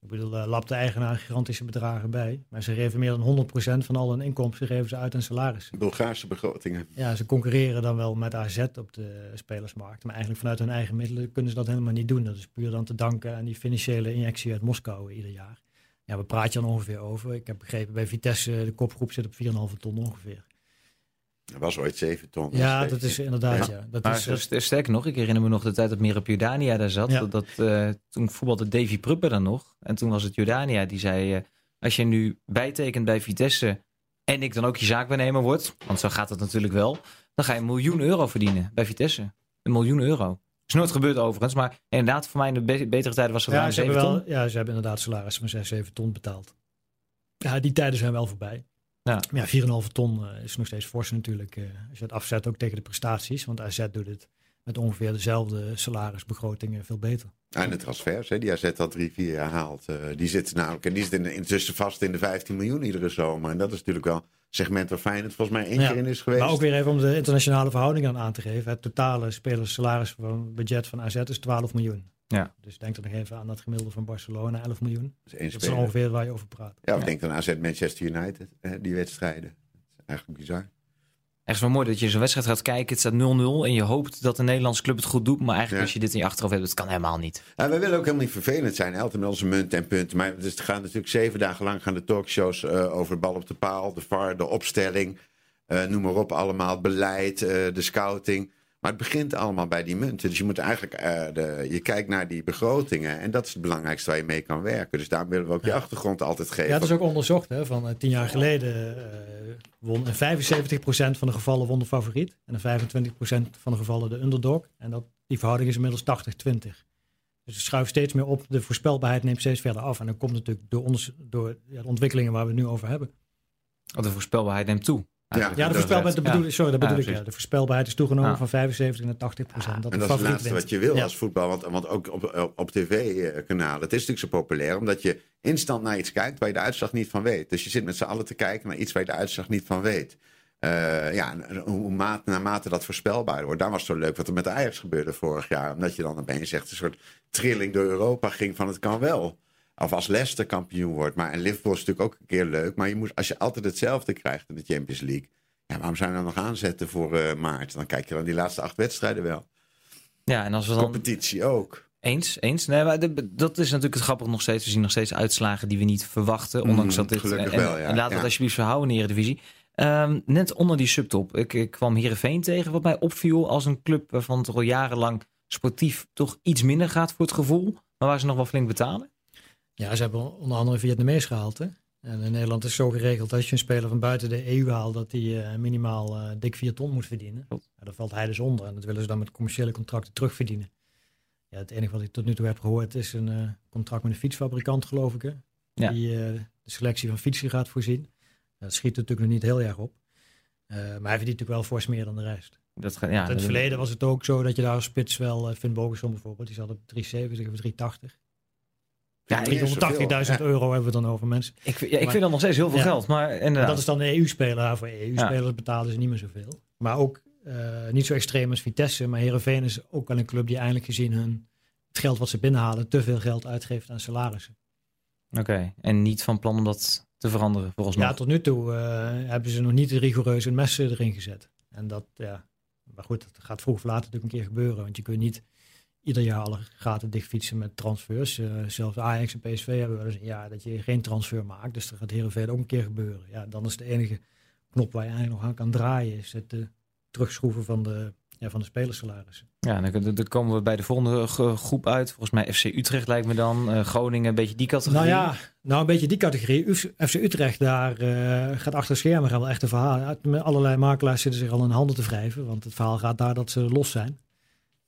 Ik bedoel, uh, lapt de eigenaar gigantische bedragen bij. Maar ze geven meer dan 100% van al hun inkomsten geven ze uit aan salaris. Bulgaarse begrotingen. Ja, ze concurreren dan wel met AZ op de spelersmarkt. Maar eigenlijk vanuit hun eigen middelen kunnen ze dat helemaal niet doen. Dat is puur dan te danken aan die financiële injectie uit Moskou ieder jaar. Ja, we praten dan ongeveer over. Ik heb begrepen bij Vitesse, de kopgroep zit op 4,5 ton ongeveer. Dat was ooit 7 ton. Ja, dat is inderdaad, Ja. ja. Dat Maar is, dat- st- sterker nog, ik herinner me nog de tijd dat Mirab Jordania daar zat. Ja. Dat, dat, eh, toen voetbalde Davy Pruppen dan nog. En toen was het Jordania die zei... eh, als je nu bijtekent bij Vitesse en ik dan ook je zaakwaarnemer word... want zo gaat het natuurlijk wel... dan ga je een miljoen euro verdienen bij Vitesse. Een miljoen euro. is nooit gebeurd overigens, maar inderdaad voor mij in de be- betere tijden was het ja, ruim ze hebben 7 wel, ton. ja, ze hebben inderdaad salarissen van 6, 7 ton betaald. Ja, die tijden zijn wel voorbij. Ja. Ja, 4,5 ton eh, is nog steeds fors natuurlijk. eh, als je het afzet ook tegen de prestaties. Want AZ doet het met ongeveer dezelfde salarisbegrotingen veel beter. En de transfers, hè, die AZ al drie, vier jaar haalt. eh, die zitten namelijk, en die zitten intussen vast in de 15 miljoen iedere zomer. En dat is natuurlijk wel een segment waar Feyenoord volgens mij één Ja, keer in is geweest. Maar ook weer even om de internationale verhoudingen aan te geven. Het totale spelerssalaris van budget van AZ is 12 miljoen. Ja. Dus denk er nog even aan dat gemiddelde van Barcelona, 11 miljoen. Dat is Dat ongeveer waar je over praat. Ja, of denk dan AZ Manchester United, die wedstrijden. Dat is eigenlijk bizar. Echt wel mooi dat je zo'n wedstrijd gaat kijken. Het staat 0-0 en je hoopt dat de Nederlandse club het goed doet. Maar eigenlijk Ja. als je dit in je achterhoofd hebt, dat kan helemaal niet. Ja, wij willen ook helemaal niet vervelend zijn, met onze munten en punten. Maar dus het gaan natuurlijk zeven dagen lang gaan de talkshows eh, over bal op de paal, de VAR, de opstelling. eh, noem maar op, allemaal beleid, eh, de scouting. Maar het begint allemaal bij die munten. Dus je moet eigenlijk, eh, de, je kijkt naar die begrotingen. En dat is het belangrijkste waar je mee kan werken. Dus daarom willen we ook je achtergrond altijd geven. Ja, dat is ook onderzocht. Hè, van eh, tien jaar geleden uh, won in 75% van de gevallen won de favoriet. En in 25% van de gevallen de underdog. En dat, die verhouding is inmiddels 80-20. Dus het schuift steeds meer op. De voorspelbaarheid neemt steeds verder af. En dat komt natuurlijk door, ons, door ja, de ontwikkelingen waar we het nu over hebben. Oh, de voorspelbaarheid neemt toe. Ja, ja, de voorspelbaarheid, de bedoel, sorry, dat bedoel ik. Ja. De voorspelbaarheid is toegenomen van 75 naar 80 procent. Dat en dat is het laatste wat je wil als voetbal. Want, want ook op, op, tv-kanalen, het is natuurlijk zo populair, omdat je instant naar iets kijkt waar je de uitslag niet van weet. Dus je zit met z'n allen te kijken naar iets waar je de uitslag niet van weet. Uh, ja, hoe mate, naarmate dat voorspelbaar wordt. Daar was het zo leuk wat er met de Ajax gebeurde vorig jaar. Omdat je dan opeens echt een soort trilling door Europa ging van het kan wel. Of als Leicester kampioen wordt. Maar en Liverpool is natuurlijk ook een keer leuk. Maar je moet, als je altijd hetzelfde krijgt in de Champions League. Ja, waarom zou je dan nog aanzetten voor uh, maart? Dan kijk je dan die laatste acht wedstrijden wel. Ja, en als we dan... Competitie ook. Eens, eens. Nee, maar dat is natuurlijk het grappige nog steeds. We zien nog steeds uitslagen die we niet verwachten. Ondanks mm, dat dit... Gelukkig en, wel, ja. En laat het alsjeblieft verhouden in de Eredivisie. Um, net onder die subtop. Ik, ik kwam Heerenveen tegen, wat mij opviel als een club waarvan het al jarenlang sportief toch iets minder gaat voor het gevoel. Maar waar ze nog wel flink betalen. Ja, ze hebben onder andere Vietnamees gehaald. Hè? En in Nederland is zo geregeld als je een speler van buiten de EU haalt, dat hij uh, minimaal uh, dik 4 ton moet verdienen. Ja, daar valt hij dus onder. En dat willen ze dan met commerciële contracten terugverdienen. Ja, het enige wat ik tot nu toe heb gehoord is een uh, contract met een fietsfabrikant, geloof ik. Hè? Ja. Die de selectie van fietsen gaat voorzien. Dat schiet natuurlijk nog niet heel erg op. maar hij verdient natuurlijk wel fors meer dan de rest. Dat ja, in het verleden was het ook zo dat je daar als spits wel, Finn Bogerson bijvoorbeeld, die zat op 370 of 380. Ja, 380.000 euro hebben we dan over mensen. Ik, ja, ik vind dat nog steeds heel veel geld. Maar, dat is dan de EU-speler. Voor EU-spelers betalen ze niet meer zoveel. Maar ook uh, niet zo extreem als Vitesse. Maar Herenveen is ook wel een club die eindelijk gezien hun, het geld wat ze binnenhalen, te veel geld uitgeeft aan salarissen. Oké, en niet van plan om dat te veranderen volgens mij? Ja, tot nu toe uh, hebben ze nog niet de rigoureuze messen erin gezet. En dat, ja, maar goed, dat gaat vroeg of later natuurlijk een keer gebeuren. Want je kunt niet ieder jaar alle gaten dicht fietsen met transfers. Uh, zelfs Ajax en PSV hebben wel eens een jaar dat je geen transfer maakt. Dus dat gaat Heerenveen ook een keer gebeuren. Ja, dan is de enige knop waar je eigenlijk nog aan kan draaien... is het uh, terugschroeven van de, ja, van de spelersalarissen. Ja, dan, dan, komen we bij de volgende groep uit. Volgens mij FC Utrecht lijkt me dan. Uh, Groningen, een beetje die categorie. Nou ja, nou een beetje die categorie. FC Utrecht, daar gaat achter schermen gaan wel echt een verhaal. Met allerlei makelaars zitten zich al in handen te wrijven. Want het verhaal gaat daar dat ze los zijn.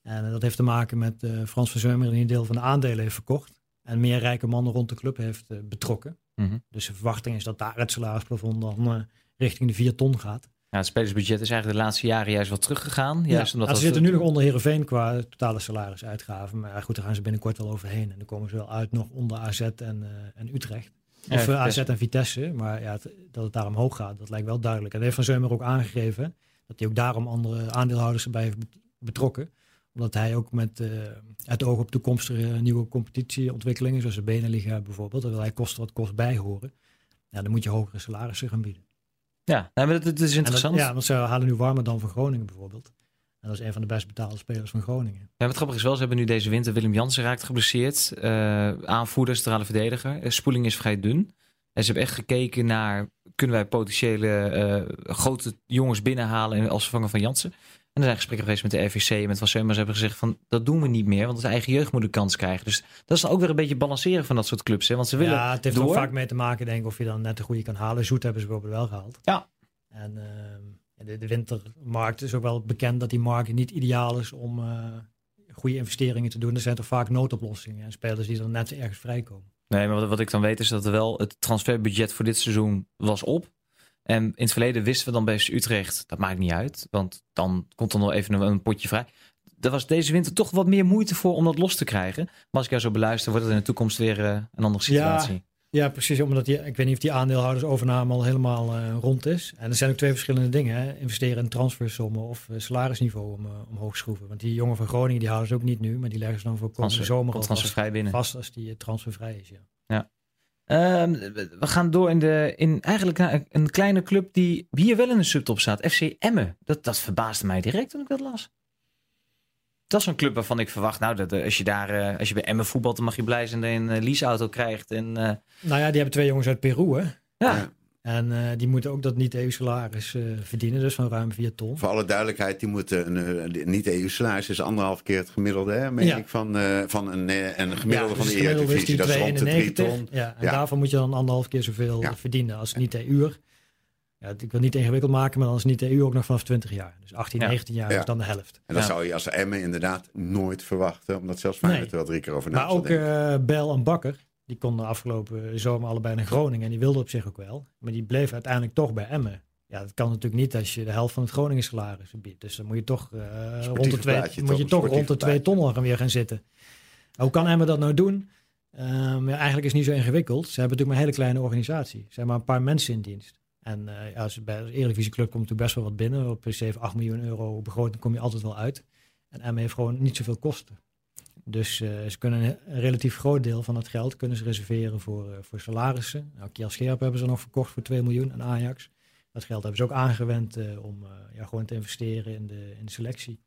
En dat heeft te maken met uh, Frans van Zeumer die een deel van de aandelen heeft verkocht. En meer rijke mannen rond de club heeft uh, betrokken. Mm -hmm. Dus de verwachting is dat daar het salarisplafond dan richting de 4 ton gaat. Ja, het spelersbudget is eigenlijk de laatste jaren juist wat teruggegaan. Juist ja, omdat ze zitten nu nog onder Heerenveen qua totale salarisuitgaven. Maar goed, daar gaan ze binnenkort wel overheen. En dan komen ze wel uit nog onder AZ en, en Utrecht. Of ja, AZ en Vitesse. Maar ja, het, dat het daar omhoog gaat, dat lijkt wel duidelijk. En dat heeft Van Zeumer ook aangegeven. Dat hij ook daarom andere aandeelhouders erbij heeft betrokken omdat hij ook met uh, het oog op toekomstige nieuwe competitieontwikkelingen, zoals de Beneliga bijvoorbeeld, daar wil hij kosten wat kost bijhoren. Ja, dan moet je hogere salarissen gaan bieden. Ja, maar dat, dat is interessant. Dat, ja, want ze halen nu warmer dan van Groningen bijvoorbeeld. En dat is een van de best betaalde spelers van Groningen. Ja, wat grappig is wel, ze hebben nu deze winter Willem Jansen raakt geblesseerd. Uh, aanvoerder, centrale verdediger. Uh, spoeling is vrij dun. En ze hebben echt gekeken naar, kunnen wij potentiële uh, grote jongens binnenhalen als vervanger van Jansen. En er zijn gesprekken geweest met de RVC en met Van Seumas hebben gezegd van dat doen we niet meer, want de eigen jeugd moet een kans krijgen. Dus dat is dan ook weer een beetje balanceren van dat soort clubs. Hè? Want ze willen ja, het heeft ook vaak mee te maken, denk ik, of je dan net de goede kan halen. Zoet hebben ze bijvoorbeeld wel gehaald. Ja. En uh, de, de, wintermarkt is ook wel bekend dat die markt niet ideaal is om uh, goede investeringen te doen. Er zijn toch vaak noodoplossingen en spelers die dan net ergens vrijkomen. Nee, maar wat, wat ik dan weet is dat er wel het transferbudget voor dit seizoen was op. En in het verleden wisten we dan bij Utrecht, dat maakt niet uit, want dan komt er nog even een, een potje vrij. Er was deze winter toch wat meer moeite voor om dat los te krijgen. Maar als ik jou zo beluister, wordt het in de toekomst weer uh, een andere situatie. Ja, ja, precies. Omdat die, ik weet niet of die aandeelhoudersovername al helemaal uh, rond is. En er zijn ook twee verschillende dingen. Hè. Investeren in transfersommen of uh, salarisniveau om, omhoog schroeven. Want die jongen van Groningen, die houden ze ook niet nu. Maar die leggen ze dan voor komende zomer al transfervrij binnen. vast als die transfervrij is. Ja. ja. Um, we gaan door in, de, in eigenlijk naar een kleine club die hier wel in de subtop staat. FC Emmen. Dat, dat verbaasde mij direct toen ik dat las. Dat is een club waarvan ik verwacht, nou, dat, als je daar, uh, als je bij Emmen voetbalt, dan mag je blij zijn dat je een uh, leaseauto krijgt. En, uh... Nou ja, die hebben twee jongens uit Peru, hè? Ja. En eh, die moeten ook dat niet-EU-salaris eh, verdienen, dus van ruim 4 ton. Voor alle duidelijkheid, die moeten een, een niet-EU-salaris is anderhalf keer het gemiddelde, hè, meen Ja. ik, van, eh, van een, eh, een gemiddelde van dus de Eredivisie. die Dat is rond de 3 2,91. ton. Ja, en Ja. daarvan moet je dan anderhalf keer zoveel Ja. verdienen als niet-EU. Ja, ik wil niet ingewikkeld maken, maar dan is niet-EU ook nog vanaf 20 jaar. Dus 18, Ja. 19 jaar Ja. is dan de helft. En dat Ja. zou je als Emmen inderdaad nooit verwachten, omdat zelfs Feyenoord Nee. er wel drie keer over na Maar ook eh Bel en Bakker, die konden afgelopen zomer allebei naar Groningen. En die wilden op zich ook wel. Maar die bleven uiteindelijk toch bij Emmen. Ja, dat kan natuurlijk niet als je de helft van het Groningen salaris biedt. Dus dan moet je toch, eh, rond de twee, moet toch, je toch rond de twee plaatje. ton al gaan weer gaan zitten. Hoe kan Emmen dat nou doen? Ehm, ja, eigenlijk is het niet zo ingewikkeld. Ze hebben natuurlijk maar een hele kleine organisatie. Ze hebben maar een paar mensen in dienst. En eh, ja, als bij de Eredivisieclub komt natuurlijk best wel wat binnen. Op 7, 8 miljoen euro begroting kom je altijd wel uit. En Emmen heeft gewoon niet zoveel kosten. Dus eh, ze kunnen een, relatief groot deel van dat geld kunnen ze reserveren voor, eh, voor salarissen. Nou, Kiel Scherp hebben ze nog verkocht voor 2 miljoen aan Ajax. Dat geld hebben ze ook aangewend eh, om ja, gewoon te investeren in de, in de selectie.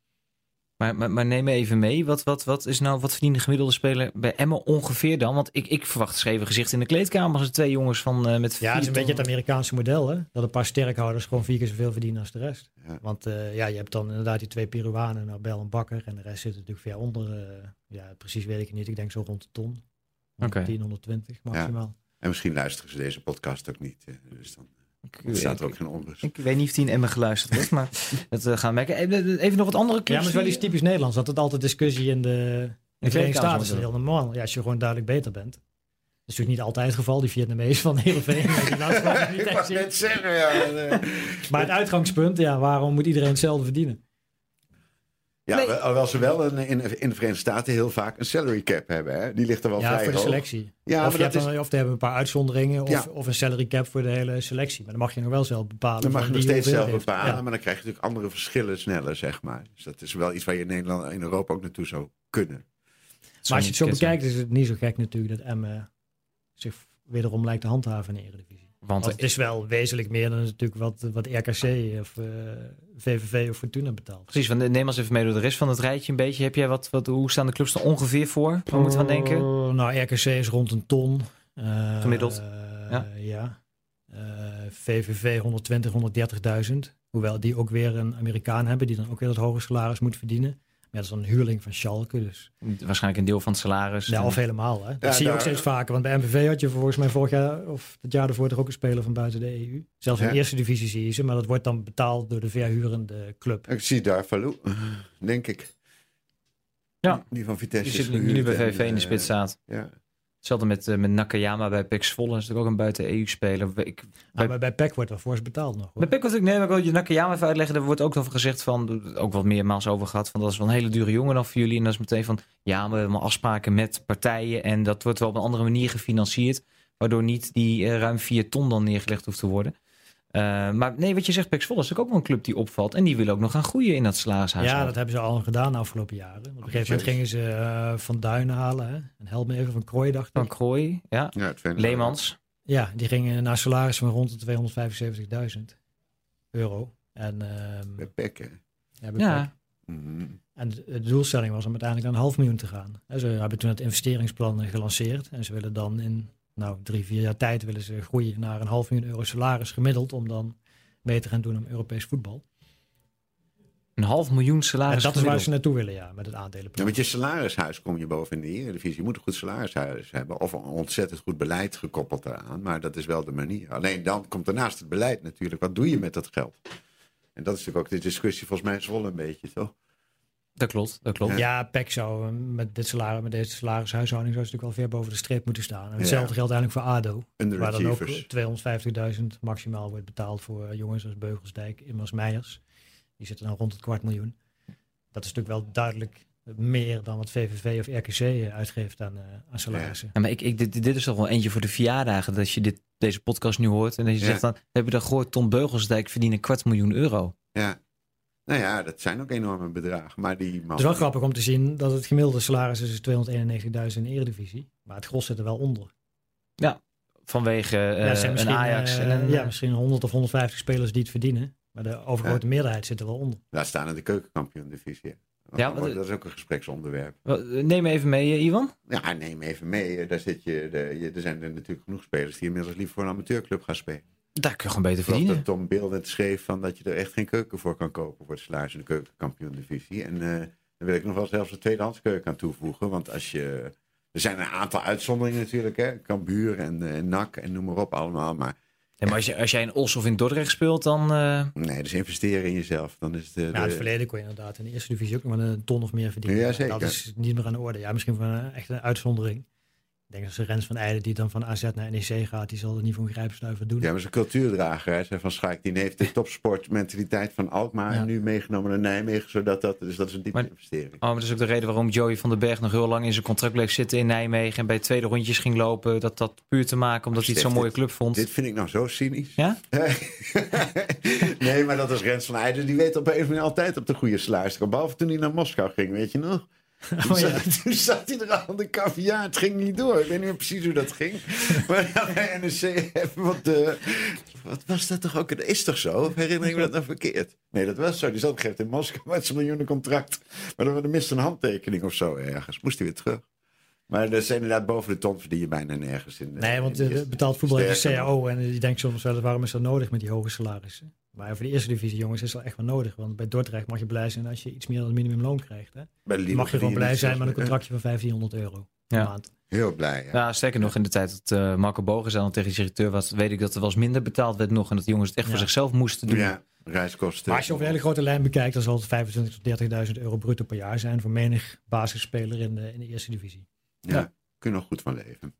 Maar, maar, maar neem me even mee. Wat, wat, wat is nou, wat verdient de gemiddelde speler bij Emmen ongeveer dan? Want ik, ik verwacht schreven gezicht in de kleedkamer als er twee jongens van eh, met Ja, het is een beetje het Amerikaanse model, hè? Dat een paar sterkhouders gewoon vier keer zoveel verdienen als de rest. Ja. Want eh, ja, je hebt dan inderdaad die twee Peruanen, nou, Bel en Bakker. En de rest zit natuurlijk ver onder. eh, ja, precies weet ik het niet. Ik denk zo rond de ton. Oké. 110, 120 maximaal. En misschien luisteren ze deze podcast ook niet. Dus dan Ik, staat er ik, ook geen onrust. ik weet niet of die in Emmen geluisterd wordt, maar dat eh, gaan we merken. Even, even nog wat andere Ja, clubs. maar het is wel iets typisch Nederlands. Dat het altijd discussie in de, in de Verenigde Staten is. heel normaal. Ja, als je gewoon duidelijk beter bent. Dat is natuurlijk niet altijd het geval. Die Vietnamees van Heerenveen. Ik zien. net zeggen, ja. eh, Maar het uitgangspunt, ja, waarom moet iedereen hetzelfde verdienen? Ja, Nee. wel- alhoewel ze wel een, in, in de Verenigde Staten heel vaak een salary cap hebben. Hè? Die ligt er wel ja, vrij voor de hoog. selectie. Ja, of, maar je dat hebt is, dan, of te hebben een paar uitzonderingen. Of, Ja. of een salary cap voor de hele selectie. Maar dan mag je nog wel zelf bepalen. dan mag je nog steeds zelf heeft. bepalen. Ja. Maar dan krijg je natuurlijk andere verschillen sneller, zeg maar. Dus dat is wel iets waar je in Nederland in Europa ook naartoe zou kunnen. Maar als je het zo bekijkt, is het niet zo gek natuurlijk dat Emmen zich wederom lijkt te handhaven in de Eredivisie. Want Want het is wel wezenlijk meer dan natuurlijk wat, wat RKC of eh, VVV of Fortuna betaalt. Precies, want neem ons even mee door de rest van het rijtje een beetje. Heb jij wat, wat, hoe staan de clubs er ongeveer voor? Waar moeten we aan denken? Oh, nou, RKC is rond een ton. Eh, Gemiddeld, eh, ja. ja. Eh, VVV 120, 130.000. Hoewel die ook weer een Amerikaan hebben die dan ook weer het hoge salaris moet verdienen. Ja, dat is een huurling van Schalke. Dus Waarschijnlijk een deel van het salaris. ja, of helemaal. Hè. Dat Ja, zie je ook steeds vaker. Want bij MVV had je volgens mij vorig jaar of het jaar ervoor toch ook een speler van buiten de EU. Zelfs in Ja. de eerste divisie zie je ze. Maar dat wordt dan betaald door de verhurende club. Ik zie daar Falou, denk ik. Ja. Die van Vitesse Die zit nu, nu bij VV in de eh, spits staat. Ja. Hetzelfde met, eh, met Nakayama bij PEC Zwolle. Dat is natuurlijk ook een buiten EU-speler. Ik, Ah, maar bij PEC wordt wel fors betaald nog. Hoor. Bij PEC wil ik, nee, maar ik wil je Nakayama even uitleggen. Er wordt ook over gezegd van, ook wat meermaals over gehad, van dat is wel een hele dure jongen dan voor jullie. En dat is meteen van, ja, we hebben afspraken met partijen en dat wordt wel op een andere manier gefinancierd. Waardoor niet die eh, ruim 4 ton dan neergelegd hoeft te worden. Eh, maar nee, wat je zegt, Zwolle is ook wel een club die opvalt. En die willen ook nog gaan groeien in dat salarishuis. Ja, dat hebben ze al gedaan de afgelopen jaren. Op een gegeven moment gingen ze eh, Van Duinen halen. Hè? En help me even van Krooi, dacht Van ik. Krooi, ja. Ja, het Venlo. Leemans. Ja, die gingen naar salaris van rond de 275.000 euro. En, ehm Bij hè. ja, bij Ja. Mhm. en de, de doelstelling was om uiteindelijk naar een half miljoen te gaan. En ze hebben toen het investeringsplan gelanceerd. En ze willen dan in nou, drie, vier jaar tijd willen ze groeien naar een half miljoen euro salaris gemiddeld. Om dan mee te gaan doen om Europees voetbal. een half miljoen salaris. en dat is waar ze naartoe willen, ja, met het Ja, aandelenplan. met je salarishuis kom je boven in de Eredivisie. Je moet een goed salarishuis hebben. Of een ontzettend goed beleid gekoppeld daaraan. Maar dat is wel de manier. Alleen dan komt daarnaast het beleid natuurlijk. Wat doe je met dat geld? En dat is natuurlijk ook de discussie volgens mij in Zwolle een beetje, toch? Dat klopt, dat klopt. Ja, PEC zou eh, met, dit salaris, met deze salarishuishouding zou ze natuurlijk wel ver boven de streep moeten staan. En hetzelfde Ja. geldt eigenlijk voor ADO. Waar dan ook Underachievers. 250.000 maximaal wordt betaald voor eh, jongens als Beugelsdijk, Immers Meijers. Die zitten dan rond het kwart miljoen. Dat is natuurlijk wel duidelijk meer dan wat VVV of RKC eh, uitgeeft aan, eh, aan salarissen. Ja, maar ik, ik, dit, dit is toch wel eentje voor de verjaardagen. Dat je dit, deze podcast nu hoort. En dat je Ja. zegt dan, heb je dan gehoord, Tom Beugelsdijk verdient een kwart miljoen euro. Ja. Nou ja, dat zijn ook enorme bedragen. Maar die man... Het is wel grappig om te zien dat het gemiddelde salaris is 291.000 in de Eredivisie. Maar het gros zit er wel onder. Vanwege eh, ja, zijn een misschien, Ajax eh, en een... ja, misschien 100 of 150 spelers die het verdienen. Maar de overgrote meerderheid zit er wel onder. Daar staan in de keukenkampioen-divisie. Ja, Dat maar- dat is ook een gespreksonderwerp. Neem even mee, eh, Ivan. Ja, neem even mee. Daar zit je, de, je, er zijn er natuurlijk genoeg spelers die inmiddels liever voor een amateurclub gaan spelen. Daar kun je gewoon beter verdienen. dat Tom Bill net schreef van dat je er echt geen keuken voor kan kopen voor het salaris in de keukenkampioen-divisie. En eh daar wil ik nog wel zelfs een tweedehands keuken aan toevoegen. Want als je. Er zijn een aantal uitzonderingen natuurlijk, hè. Cambuur en, eh, en NAC en noem maar op allemaal. Maar Ja, maar als, je, als jij in Os of in Dordrecht speelt, dan... eh, nee, dus investeren in jezelf. Dan is het. eh, Ja, in het de- verleden kon je inderdaad in de eerste divisie ook nog wel een ton of meer verdienen. Ja, zeker. Dat is niet meer aan de orde. Ja, misschien van een echt een uitzondering. Ik denk dat ze Rens van Eijden, die dan van AZ naar NEC gaat, die zal er niet voor een grijpstuiver doen. Ja, maar zijn cultuurdrager, hè, zijn van Schaik, die heeft de topsportmentaliteit van Alkmaar Ja. nu meegenomen naar Nijmegen, zodat dat, dus dat is een diepe Maar- investering. Oh, maar dat is ook de reden waarom Joey van den Berg nog heel lang in zijn contract bleef zitten in Nijmegen. En bij het tweede rondjes ging lopen. Dat dat puur te maken omdat hij het zo'n mooie club vond. Dit vind ik nou zo cynisch. Ja? nee, maar dat is Rens van Eijden. Die weet op een of andere manier altijd op de goede sluis te komen. Behalve toen hij naar Moskou ging, weet je nog? Toen, Oh, ja. zat, toen zat hij er al aan de caviar. Het ging niet door. Ik weet niet meer precies hoe dat ging. Maar ja, bij NEC hebben wat, eh, wat was dat toch ook? Dat is toch zo? Of herinner ik me dat nou verkeerd? Nee, dat was zo. Die zat gegeven in Moskou met zijn miljoenencontract. Maar dan miste een handtekening of zo ergens. Moest hij weer terug. Maar dat is inderdaad boven de ton verdien je bijna nergens in. de- Nee, want in eh, betaald voetbal heeft een. CAO. En die denkt soms wel, waarom is dat nodig met die hoge salarissen? Maar voor de eerste divisie jongens is dat echt wel nodig. Want bij Dordrecht mag je blij zijn als je iets meer dan het minimumloon krijgt. Hè? Mag je gewoon blij zijn met een contractje van 1500 euro per Ja. maand. Heel blij. Ja. Ja, sterker nog, in de tijd dat eh, Marco Bogen dan tegen de directeur was, weet ik dat er wel eens minder betaald werd nog. En dat de jongens het echt voor zichzelf moesten doen. Ja, reiskosten. Maar als je over de hele grote lijn bekijkt, dan zal het 25.000 tot 30.000 euro bruto per jaar zijn voor menig basisspeler in de, in de eerste divisie. Ja, Ja. kun je nog goed van leven.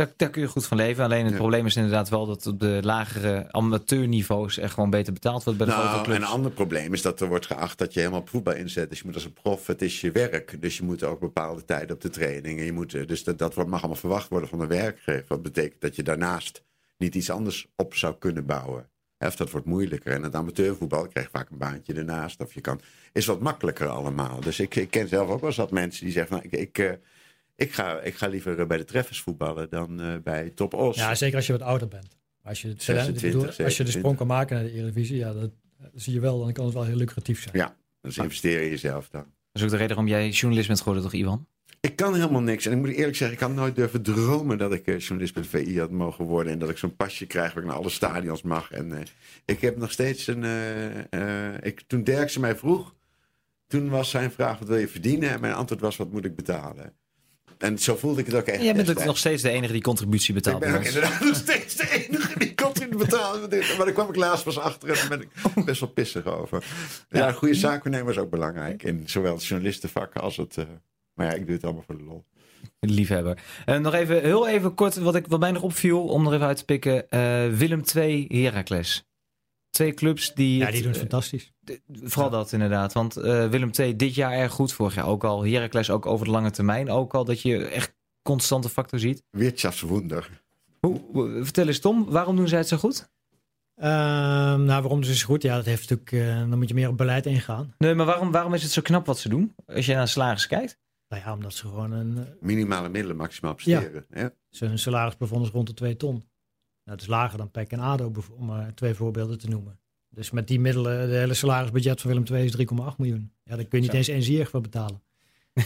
Daar, daar kun je goed van leven. Alleen het Ja. probleem is inderdaad wel dat op de lagere amateurniveaus er gewoon beter betaald wordt bij de Nou, en een ander probleem is dat er wordt geacht dat je helemaal op voetbal inzet. Dus je moet als een prof, het is je werk. Dus je moet ook bepaalde tijden op de training. En je moet, eh, dus dat, dat mag allemaal verwacht worden van de werkgever. Wat betekent dat je daarnaast niet iets anders op zou kunnen bouwen. Of dat wordt moeilijker. En het amateurvoetbal krijg je vaak een baantje ernaast. Of je kan, is wat makkelijker allemaal. Dus ik, ik ken zelf ook wel eens wat mensen die zeggen, nou, ik, ik, eh, ik, ga, ik ga liever eh, bij de treffers voetballen dan eh, bij Top Os. Ja, zeker als je wat ouder bent. Als je, het, 26, ik bedoel, als je de 27. sprong kan maken naar de Eredivisie, ja, dat, dat zie je wel, dan kan het wel heel lucratief zijn. Ja, dus investeer in jezelf dan. Dat is ook de reden waarom jij journalist bent geworden, toch Ivan? Ik kan helemaal niks. En ik moet eerlijk zeggen, ik had nooit durven dromen dat ik eh, journalist bij VI had mogen worden. En dat ik zo'n pasje krijg waar ik naar alle stadions mag. En eh, ik heb nog steeds een. eh, eh, ik, toen Derksen mij vroeg, toen was zijn vraag: wat wil je verdienen? En mijn antwoord was: wat moet ik betalen? En zo voelde ik het ook echt. Jij bent ook nog steeds de enige die contributie Ik betaalt. ben bij ook inderdaad nog steeds de enige die continu betalen. Maar daar kwam ik laatst pas achter en daar ben ik best wel pissig over. Ja, goede zaakwaarnemer is ook belangrijk. In zowel het journalistenvak als het... eh, maar ja, ik doe het allemaal voor de lol. Liefhebber. En nog even, heel even kort, wat, ik, wat mij nog opviel, om er even uit te pikken. eh, Willem 2, Heracles. Twee clubs die... Ja, het, die doen het eh, fantastisch. Vooral dat inderdaad. Want eh, Willem II dit jaar erg goed. Vorig jaar ook al. Heracles ook over de lange termijn ook al. Dat je echt constante factor ziet. Wirtschaftswunder. Hoe, hoe- vertel eens Tom, waarom doen zij het zo goed? Ehm, nou, waarom dus is goed? Ja, dat heeft natuurlijk, eh, dan moet je meer op beleid ingaan. Nee, maar waarom, waarom is het zo knap wat ze doen? Als je naar salaris kijkt. Nou ja, omdat ze gewoon een, Minimale middelen maximaal presteren. Ja. ze- hun salarisplafond is rond de 2 ton. Nou, dat is lager dan PEC en ADO, om maar twee voorbeelden te noemen. Dus met die middelen, de hele salarisbudget van Willem II is 3,8 miljoen. Ja, daar kun je niet Zo. eens één zier voor betalen.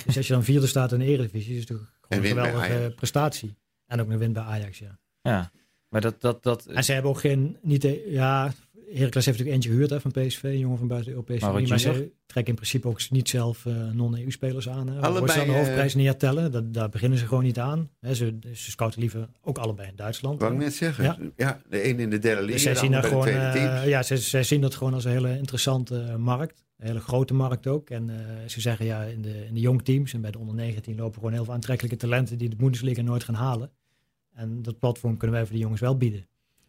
dus als je dan vierde staat in de Eredivisie, is het gewoon een geweldige prestatie. En ook een win bij Ajax, ja. Ja, maar dat... dat, dat En ze hebben ook geen, niet, ja, Heracles heeft natuurlijk eentje gehuurd hè, van PSV, een jongen van buiten de Europese Maar Unie. wat Maar ze trekken in principe ook niet zelf eh, non-EU-spelers aan. Hè. Allebei, ze dan de eh, hoofdprijs niet hertellen, dat, daar beginnen ze gewoon niet aan. Hè, ze, ze scouten liever ook allebei in Duitsland. Wou ik net zeggen. Ja. Ja. de een in de derde Dus zij de zien, ander daar bij de gewoon, tweede eh, team. ja, zij zien dat gewoon als een hele interessante eh, markt. Een hele grote markt ook. En eh, ze zeggen ja, in de, in de jongteams en bij de onder 19 lopen gewoon heel veel aantrekkelijke talenten die de Bundesliga nooit gaan halen. En dat platform kunnen wij voor die jongens wel bieden.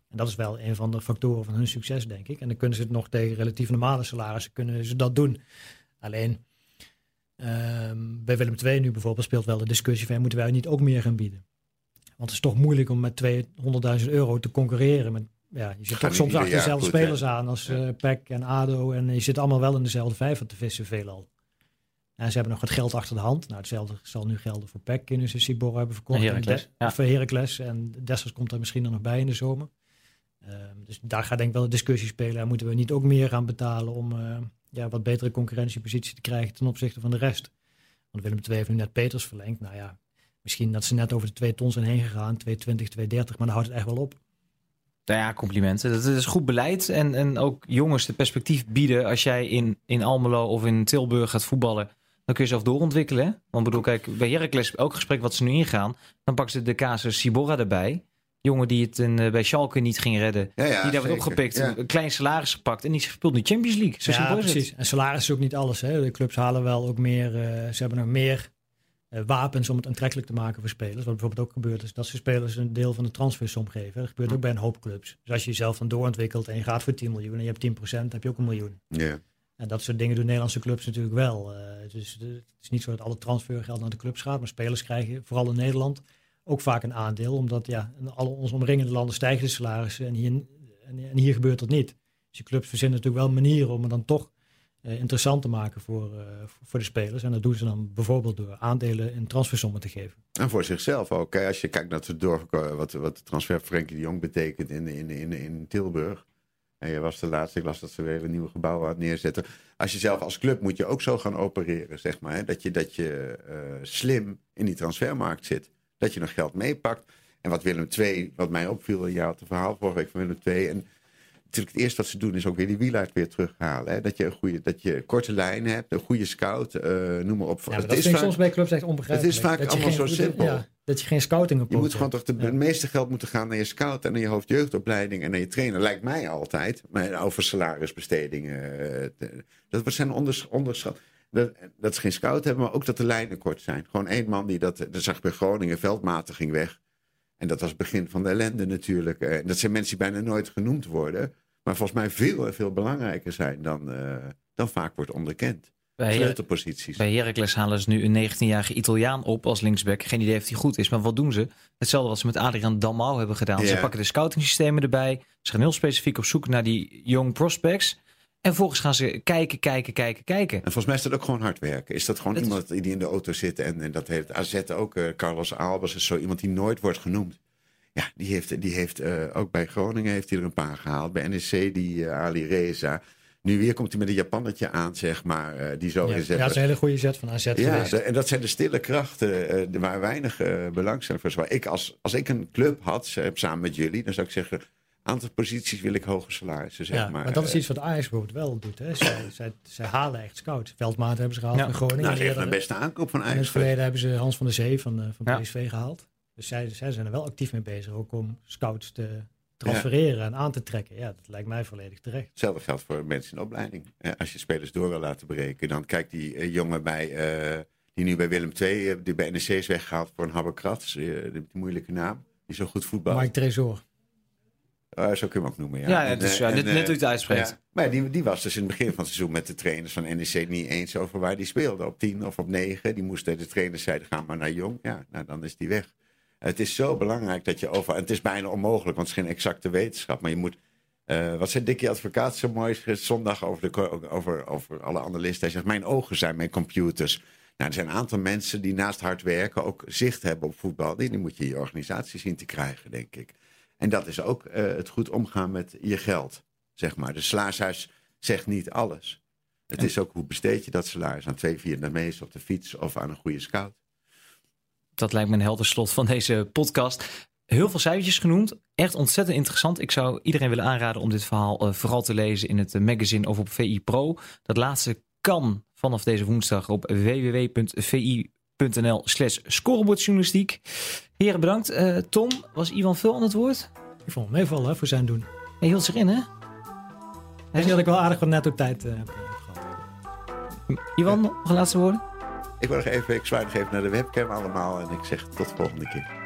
En dat is wel een van de factoren van hun succes, denk ik. En dan kunnen ze het nog tegen relatief normale salarissen kunnen ze dat doen. Alleen ehm, bij Willem II nu bijvoorbeeld speelt wel de discussie van moeten wij niet ook meer gaan bieden? Want het is toch moeilijk om met 200.000 euro te concurreren. Met, ja, je zit toch soms achter dezelfde goed, spelers aan als Ja. eh PEC en ADO. En je zit allemaal wel in dezelfde vijver te vissen veelal. En ze hebben nog wat geld achter de hand. Nou, hetzelfde zal nu gelden voor PEC. Nu ze Sibor hebben verkocht. En Heracles, En De- ja. Of voor Heracles. En Dessers komt er misschien er nog bij in de zomer. Ehm, dus daar gaat denk ik wel een discussie spelen. En moeten we niet ook meer gaan betalen om eh, ja, wat betere concurrentiepositie te krijgen ten opzichte van de rest. Want Willem II heeft nu net Peters verlengd. Nou ja, misschien dat ze net over de 2 ton zijn heen gegaan. 220, 230, maar dan houdt het echt wel op. Nou ja, complimenten. Dat is goed beleid. En, en ook jongens de perspectief bieden. Als jij in, in Almelo of in Tilburg gaat voetballen, dan kun je zelf doorontwikkelen. Want bedoel, kijk, bij Heracles, elk gesprek wat ze nu ingaan, dan pakken ze de casus Sibora erbij. Jongen die het in, eh, bij Schalke niet ging redden. Ja, ja, die daar wordt zeker. opgepikt, Ja. een klein salaris gepakt en die speelt nu Champions League. Zo ja, simpel is het. precies. En salaris is ook niet alles. Hè. De clubs halen wel ook meer, eh, ze hebben nog meer eh, wapens om het aantrekkelijk te maken voor spelers. Wat bijvoorbeeld ook gebeurt is dat ze spelers een deel van de transfersom geven. Dat gebeurt ook bij een hoop clubs. Dus als je jezelf dan doorontwikkelt en je gaat voor 10 miljoen en je hebt 10%, heb je ook een miljoen. Ja. En dat soort dingen doen Nederlandse clubs natuurlijk wel. Eh, dus de- het is niet zo dat alle transfergeld naar de clubs gaat, maar spelers krijgen vooral in Nederland ook vaak een aandeel. Omdat ja, in alle onze omringende landen stijgen de salarissen en hier, en, en hier gebeurt dat niet. Dus de clubs verzinnen natuurlijk wel manieren om het dan toch eh, interessant te maken voor, eh, voor de spelers. En dat doen ze dan bijvoorbeeld door aandelen in transfersommen te geven. En voor zichzelf ook. Als je kijkt naar het door, wat, wat de transfer van Frenkie de Jong betekent in, in, in, in Tilburg. En je was de laatste, ik las dat ze weer een nieuwe gebouw aan het neerzetten. Als je zelf als club moet je ook zo gaan opereren, zeg maar. Hè. Dat je, dat je eh, slim in die transfermarkt zit. Dat je nog geld meepakt. En wat Willem II, wat mij opviel, je had een verhaal vorige week van Willem II. En natuurlijk het eerste wat ze doen is ook weer die wielaard weer terughalen. Hè. Dat je een goede, dat je korte lijnen hebt, een goede scout, eh, noem maar op. Ja, maar Het dat is vind ik vaak- soms bij clubs echt onbegrijpelijk. Het is vaak Dat allemaal geen- zo simpel. Ja, dat je geen scouting op Je moet gewoon toch de, Ja. het meeste geld moeten gaan naar je scout en naar je hoofdjeugdopleiding en naar je trainer. Lijkt mij altijd. Maar over salarisbestedingen. eh, te- Dat zijn onders, onderschat. Dat, dat ze geen scout hebben, maar ook dat de lijnen kort zijn. Gewoon één man die dat. Dat zag bij Groningen, Veldmaten ging weg. En dat was het begin van de ellende natuurlijk. Eh, Dat zijn mensen die bijna nooit genoemd worden. Maar volgens mij veel en veel belangrijker zijn dan, eh, dan vaak wordt onderkend. Bij, Sleutelposities. bij Heracles halen ze nu een 19-jarige Italiaan op als linksback. Geen idee of hij goed is, maar wat doen ze? Hetzelfde wat ze met Adrian Dalmau hebben gedaan. Ze pakken de scoutingsystemen erbij. Ze gaan heel specifiek op zoek naar die young prospects. En vervolgens gaan ze kijken, kijken, kijken, kijken. En volgens mij is dat ook gewoon hard werken. Is dat gewoon Dat is- iemand die in de auto zit en, en dat heeft AZ ook. eh, Carlos Albers is zo iemand die nooit wordt genoemd. Ja, die heeft, die heeft eh, ook bij Groningen heeft hij er een paar gehaald. Bij NEC die eh, Ali Reza. Nu weer komt hij met een Japannetje aan, zeg maar. die zo Ja, ja, dat is een hele goede zet van AZ Ja, geweest. en dat zijn de stille krachten waar weinig belangstelling voor is. Ik als, als ik een club had, samen met jullie, dan zou ik zeggen... aantal posities wil ik hoge salarissen, zeg Ja, maar. maar dat is Eh, iets wat Ajax bijvoorbeeld wel doet. Hè. Zij, zij, zij halen echt scouts. Veldmaat hebben ze gehaald Ja. van Groningen. nou, dat is echt Eerder- mijn beste aankoop van in het Ajax. verleden hebben ze Hans van der Zee van, eh, van Ja. PSV gehaald. Dus zij, zij zijn er wel actief mee bezig. Ook om scouts te transfereren en aan te trekken. Ja, dat lijkt mij volledig terecht. Hetzelfde geldt voor mensen in opleiding. Eh, Als je spelers door wil laten breken, dan kijkt die jongen bij, eh, die nu bij Willem II, die bij NEC is weggehaald voor een Habberkrats, die, moeilijke naam, die zo goed voetbalt. Mike Tresor. Eh, zo kun je hem ook noemen, ja. Ja, En, dus, eh, ja, en, net, eh, net hoe je het uitspreekt. ja. Maar die, die was dus in het begin van het seizoen met de trainers van NEC niet eens over waar die speelde. Op 10 of op 9. Die moesten, de trainers zeiden, ga maar naar Jong. Ja, nou dan is die weg. Het is zo belangrijk dat je over... en Het is bijna onmogelijk, want het is geen exacte wetenschap. Maar je moet... eh, wat zei Dickie Advocaat zo mooi zondag over, de, over, over alle analisten. Hij zegt, mijn ogen zijn mijn computers. Nou, er zijn een aantal mensen die naast hard werken ook zicht hebben op voetbal. Die, die moet je in je organisatie zien te krijgen, denk ik. En dat is ook eh, het goed omgaan met je geld, zeg maar. De salarishuis zegt niet alles. Het is ook hoe besteed je dat salaris aan twee Vietnamezen op de fiets of aan een goede scout. Dat lijkt me een helder slot van deze podcast. Heel veel cijfertjes genoemd. Echt ontzettend interessant. Ik zou iedereen willen aanraden om dit verhaal eh, vooral te lezen in het eh, magazine of op VI Pro. Dat laatste kan vanaf deze woensdag op www.vi.nl slash scorebordjournalistiek. Heren, bedankt. Eh, Tom, was Ivan Vul aan het woord? Ik vond hem meevallen hè, voor zijn doen. Hij hield zich in, hè? Ik denk dat ik wel aardig wat netto tijd eh, heb eh, gehad. Ivan, nog een laatste woorden? Ik, wil nog even, ik zwaai nog even naar de webcam allemaal en ik zeg tot de volgende keer.